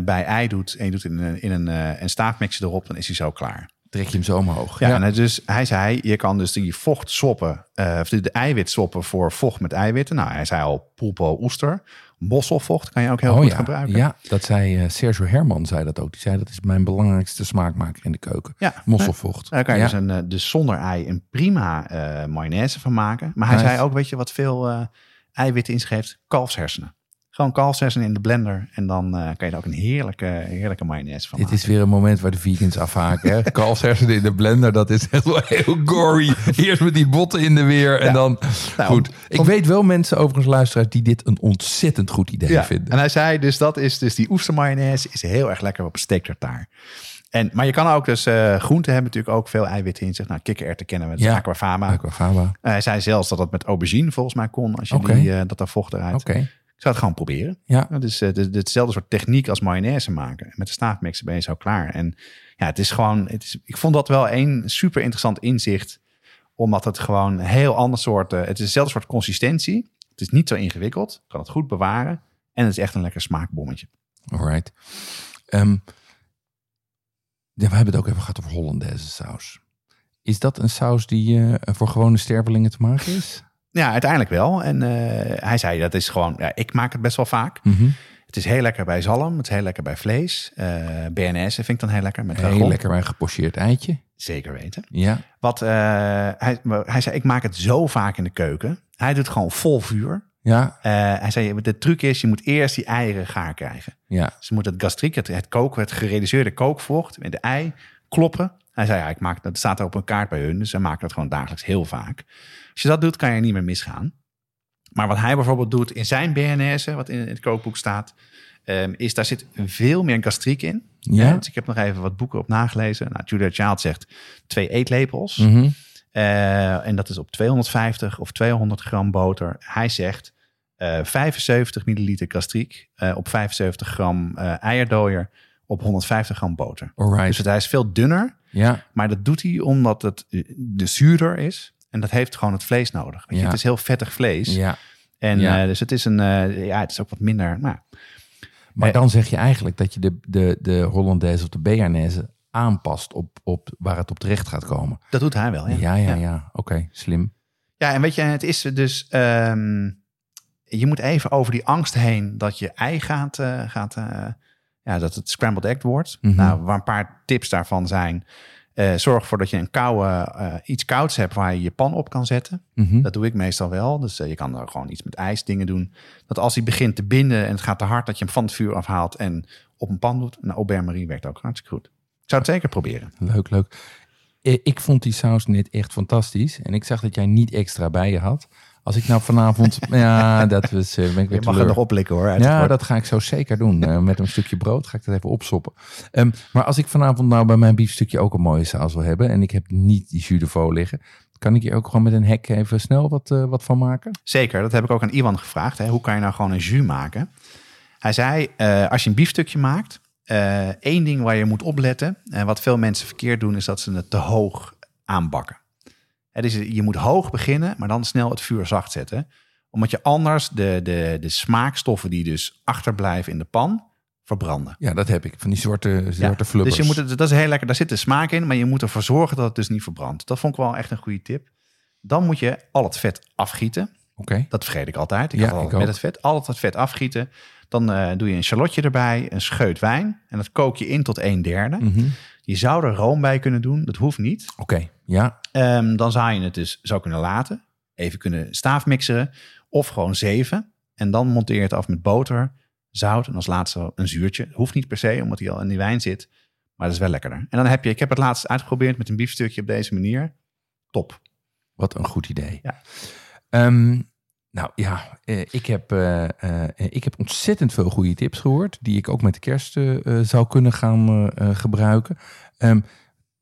bij ei doet en je doet in een, in een, een staafmixer erop, dan is hij zo klaar. Trek je hem zo omhoog. Ja, En dus, hij zei, je kan dus die vocht soppen, eh, of de, eiwit soppen voor vocht met eiwitten. Nou, hij zei al pulpo oester. Bosselvocht kan je ook heel oh goed ja. gebruiken. Ja, dat zei eh, Sergio Herman, zei dat ook. Die zei dat is mijn belangrijkste smaakmaker in de keuken. Ja. Mosselvocht. Daar kan je dus, een, eh, dus zonder ei een prima eh mayonaise van maken. Maar hij Nice. zei ook, weet je wat veel eiwitten inschreef? Kalfshersenen. Gewoon kalfshersenen in de blender. En dan eh, kan je er ook een heerlijke, heerlijke mayonaise van Dit maken. is weer een moment waar de vegans afhaken. Hè? *laughs* Kalfshersenen in de blender, dat is echt wel heel gory. Eerst met die botten in de weer en Ja. dan... Nou, goed, ik om- weet wel mensen, overigens luisteraars, die dit een ontzettend goed idee Ja, vinden. en hij zei dus dat is dus die oestermayonaise is heel erg lekker op tartare. En, maar je kan ook dus eh groenten hebben natuurlijk ook veel eiwitten in zich. Nou, kikkererwten kennen we, Ja. aquafaba. Aquafaba. Eh, hij zei zelfs dat het met aubergine volgens mij kon, als je die, dat daar vocht eruit. Oké, zou het gewoon proberen. ja. Is eh, de- de- hetzelfde soort techniek als mayonaise maken. Met de staafmixer ben je zo klaar. En ja, het is gewoon, het is, ik vond dat wel een super interessant inzicht. Omdat het gewoon een heel ander soort, eh, het is dezelfde soort consistentie. Het is niet zo ingewikkeld, kan het goed bewaren. En het is echt een lekker smaakbommetje. Alright. Ja, we hebben het ook even gehad over Hollandaise saus. Is dat een saus die eh, voor gewone stervelingen te maken is? Ja, uiteindelijk wel. En eh, hij zei dat is gewoon, ja, ik maak het best wel vaak. Mhm. Het is heel lekker bij zalm, het is heel lekker bij vlees. Eh BNS vind ik dan heel lekker met Heel dragon. lekker bij een gepocheerd eitje. Zeker weten. Ja, Wat, eh, hij, hij zei, ik maak het zo vaak in de keuken. Hij doet gewoon vol vuur. ja, hij zei, de truc is, je moet eerst die eieren gaar krijgen. ja. Dus je moet het gastriek, het, het koken, het gereduceerde kookvocht met de ei kloppen. Hij zei, ja, ik maak, dat staat er op een kaart bij hun, dus ze maken dat gewoon dagelijks heel vaak. Als je dat doet, kan je niet meer misgaan. Maar wat hij bijvoorbeeld doet in zijn BNS, wat in het kookboek staat, ehm, is daar zit veel meer gastriek in. Ja. Eh, dus ik heb nog even wat boeken op nagelezen. Nou, Julia Child zegt twee eetlepels. Mhm. Eh, en dat is op 250 of 200 gram boter. Hij zegt eh 75 milliliter gastriek op 75 gram eierdooier op 150 gram boter. Alright. Dus het, hij is veel dunner, Ja, maar dat doet hij omdat het de zuurder is. En dat heeft gewoon het vlees nodig. Weet je. Het is heel vettig vlees. ja. En Ja. eh, dus het is een, eh, ja, het is ook wat minder. Maar Eh, dan zeg je eigenlijk dat je de, de, de Hollandaise of de Bearnaise aanpast op, op waar het op terecht gaat komen. Dat doet hij wel, ja. Ja, ja, ja. Oké, slim. Ja, en weet je, het is dus... ehm, je moet even over die angst heen dat je ei gaat... gaat ja, dat het scrambled egg wordt. Mhm. Nou, waar een paar tips daarvan zijn... eh, zorg ervoor dat je een koude, eh, iets kouds hebt waar je je pan op kan zetten. Mhm. Dat doe ik meestal wel. Dus eh, je kan er gewoon iets met ijs dingen doen. Dat als hij begint te binden en het gaat te hard, dat je hem van het vuur afhaalt en op een pan doet. Nou, Aubert Marie werkt ook hartstikke goed. Ik zou het zeker proberen. Leuk, leuk. Ik vond die saus net echt fantastisch. En ik zag dat jij niet extra bij je had. Als ik nou vanavond... *laughs* ja, dat was, eh, ben ik weer Je mag er teleur. nog oplikken hoor. Ja, dat ga ik zo zeker doen. Eh, met een stukje brood ga ik dat even opsoppen. Ehm, maar als ik vanavond nou bij mijn biefstukje ook een mooie saus wil hebben... en ik heb niet die jus de veau liggen... kan ik hier ook gewoon met een hek even snel wat, eh, wat van maken? Zeker, dat heb ik ook aan Iwan gevraagd. Hè. Hoe kan je nou gewoon een jus maken? Hij zei, als je een biefstukje maakt... één ding waar je moet opletten... en wat veel mensen verkeerd doen... is dat ze het te hoog aanbakken. Dus je moet hoog beginnen, maar dan snel het vuur zacht zetten. Omdat je anders de, de, de smaakstoffen die dus achterblijven in de pan... verbranden. Ja, dat heb ik. Van die zwarte, Ja, zwarte flubbers. Dus je moet het, dat is heel lekker. Daar zit de smaak in, maar je moet ervoor zorgen dat het dus niet verbrandt. Dat vond ik wel echt een goede tip. Dan moet je al het vet afgieten. Oké. Dat vergeet ik altijd. Ik Ja, met het vet. Al het vet afgieten. Dan eh, doe je een shallotje erbij, een scheut wijn. En dat kook je in tot een derde. Mhm. Je zou er room bij kunnen doen. Dat hoeft niet. Oké, ja. Ehm, dan zou je het dus zo kunnen laten. Even kunnen staafmixeren. Of gewoon zeven. En dan monteer je het af met boter, zout en als laatste een zuurtje. Hoeft niet per se, omdat hij al in die wijn zit. Maar dat is wel lekkerder. En dan heb je, ik heb het laatst uitgeprobeerd met een biefstukje op deze manier. Top. Wat een goed idee. Ja. Ehm, nou ja, eh, ik, heb, eh, eh, ik heb ontzettend veel goede tips gehoord. Die ik ook met de kerst zou kunnen gaan gebruiken. Ehm,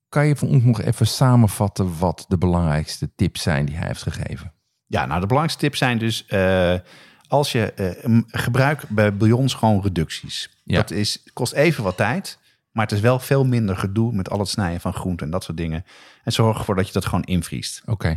kan je van ons nog even samenvatten wat de belangrijkste tips zijn die hij heeft gegeven? Ja, nou de belangrijkste tips zijn dus... als je gebruik bij bouillons gewoon reducties. Ja. Dat is, kost even wat tijd. Maar het is wel veel minder gedoe met al het snijden van groenten en dat soort dingen. En zorg ervoor dat je dat gewoon invriest. Oké,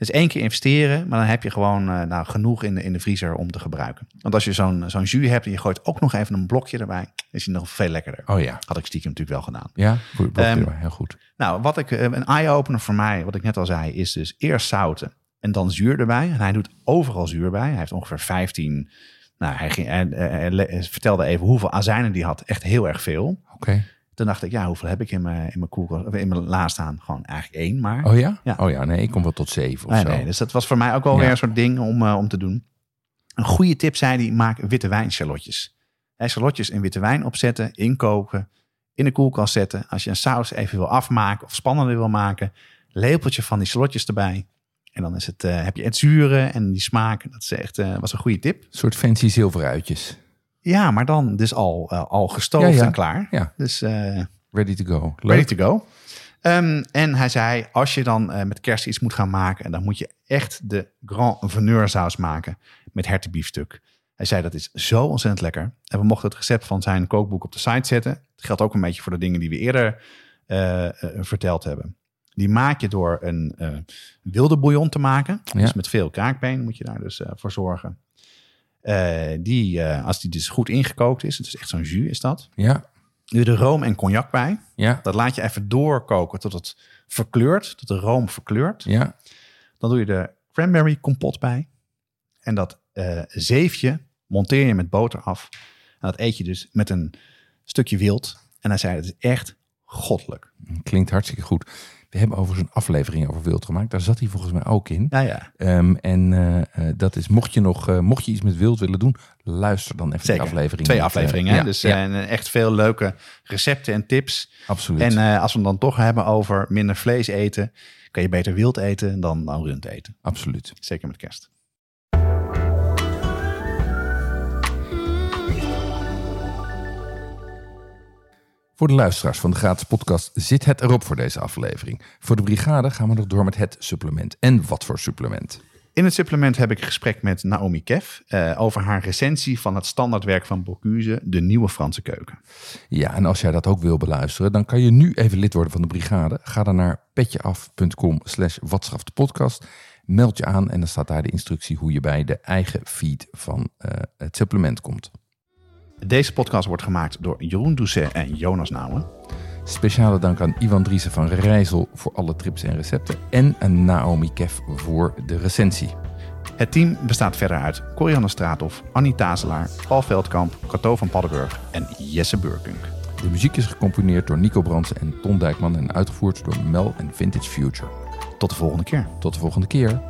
dus één keer investeren, maar dan heb je gewoon eh, nou, genoeg in de, in de vriezer om te gebruiken. Want als je zo'n zo'n jus hebt en je gooit ook nog even een blokje erbij, is hij nog veel lekkerder. oh ja. Had ik stiekem natuurlijk wel gedaan. Ja, voor blokje Ehm, erbij. heel goed. Nou, wat ik, eh, een eye-opener voor mij, wat ik net al zei, is dus eerst zouten en dan zuur erbij. En hij doet overal zuur bij. Hij heeft ongeveer 15. Nou, hij, ging, hij, hij- hij le- vertelde even hoeveel azijnen die had. Echt heel erg veel. Oké. Toen dacht ik, ja, hoeveel heb ik in mijn, in mijn koelkast, of in mijn la staan? Gewoon eigenlijk één, maar. Oh ja? Ja. Oh ja, nee, ik kom wel tot zeven of Nee, zo. nee, dus dat was voor mij ook wel Ja. weer een soort ding om, eh, om te doen. Een goede tip zei hij, maak witte wijn shallotjes. Hè, shallotjes in witte wijn opzetten, inkoken, in de koelkast zetten. Als je een saus even wil afmaken of spannender wil maken, lepeltje van die shallotjes erbij. En dan is het, eh, heb je het zure en die smaak. Dat is echt, eh, was een goede tip. Een soort fancy zilveruitjes. Ja, maar dan dus al, eh, al gestoofd Ja, ja. en klaar. Ja. Dus eh, Ready to go. Leuk. ready to go. Ehm, en hij zei, als je dan eh, met kerst iets moet gaan maken, dan moet je echt de Grand Veneur saus maken met hertenbiefstuk. Hij zei, dat is zo ontzettend lekker. En we mochten het recept van zijn kookboek op de site zetten. Dat geldt ook een beetje voor de dingen die we eerder verteld hebben. Die maak je door een wilde bouillon te maken. Ja. Dus met veel kaakbeen moet je daar dus voor zorgen. Eh, die, eh, als die dus goed ingekookt is, het is echt zo'n jus is dat. Ja, je er room en cognac bij. ja, Dat laat je even doorkoken tot het verkleurt, tot de room verkleurt. ja. Dan doe je de cranberry kompot bij. En dat eh, zeefje monteer je met boter af. En dat eet je dus met een stukje wild. En hij zei, het is echt goddelijk. Klinkt hartstikke goed. We hebben overigens een aflevering over wild gemaakt. Daar zat hij volgens mij ook in. Ja, ja. Ehm, en eh, eh, dat is, mocht je nog, eh, mocht je iets met wild willen doen, luister dan even Zeker. die aflevering. Twee afleveringen. ja, dus ja, echt veel leuke recepten en tips. absoluut. En als we het dan toch hebben over minder vlees eten, kan je beter wild eten dan, dan rund eten. absoluut. Zeker met kerst. Voor de luisteraars van de gratis podcast zit het erop voor deze aflevering. Voor de brigade gaan we nog door met het supplement. En wat voor supplement? In het supplement heb ik een gesprek met Naomi Kev eh, over haar recensie van het standaardwerk van Bocuse, de nieuwe Franse keuken. Ja, en als jij dat ook wil beluisteren, dan kan je nu even lid worden van de brigade. Ga dan naar petjeaf.com slash podcast. Meld je aan en dan staat daar de instructie hoe je bij de eigen feed van eh, het supplement komt. Deze podcast wordt gemaakt door Jeroen Doucet en Jonas Nouwen. Speciale dank aan Ivan Driessen van Rijssel voor alle trips en recepten. En aan Naomi Kef voor de recensie. Het team bestaat verder uit Corianne Straathof, Annie Tazelaar, Paul Veldkamp, Cato van Paddenburg en Jesse Burkunk. De muziek is gecomponeerd door Nico Brandsen en Ton Dijkman en uitgevoerd door Mel en Vintage Future. Tot de volgende keer. Tot de volgende keer.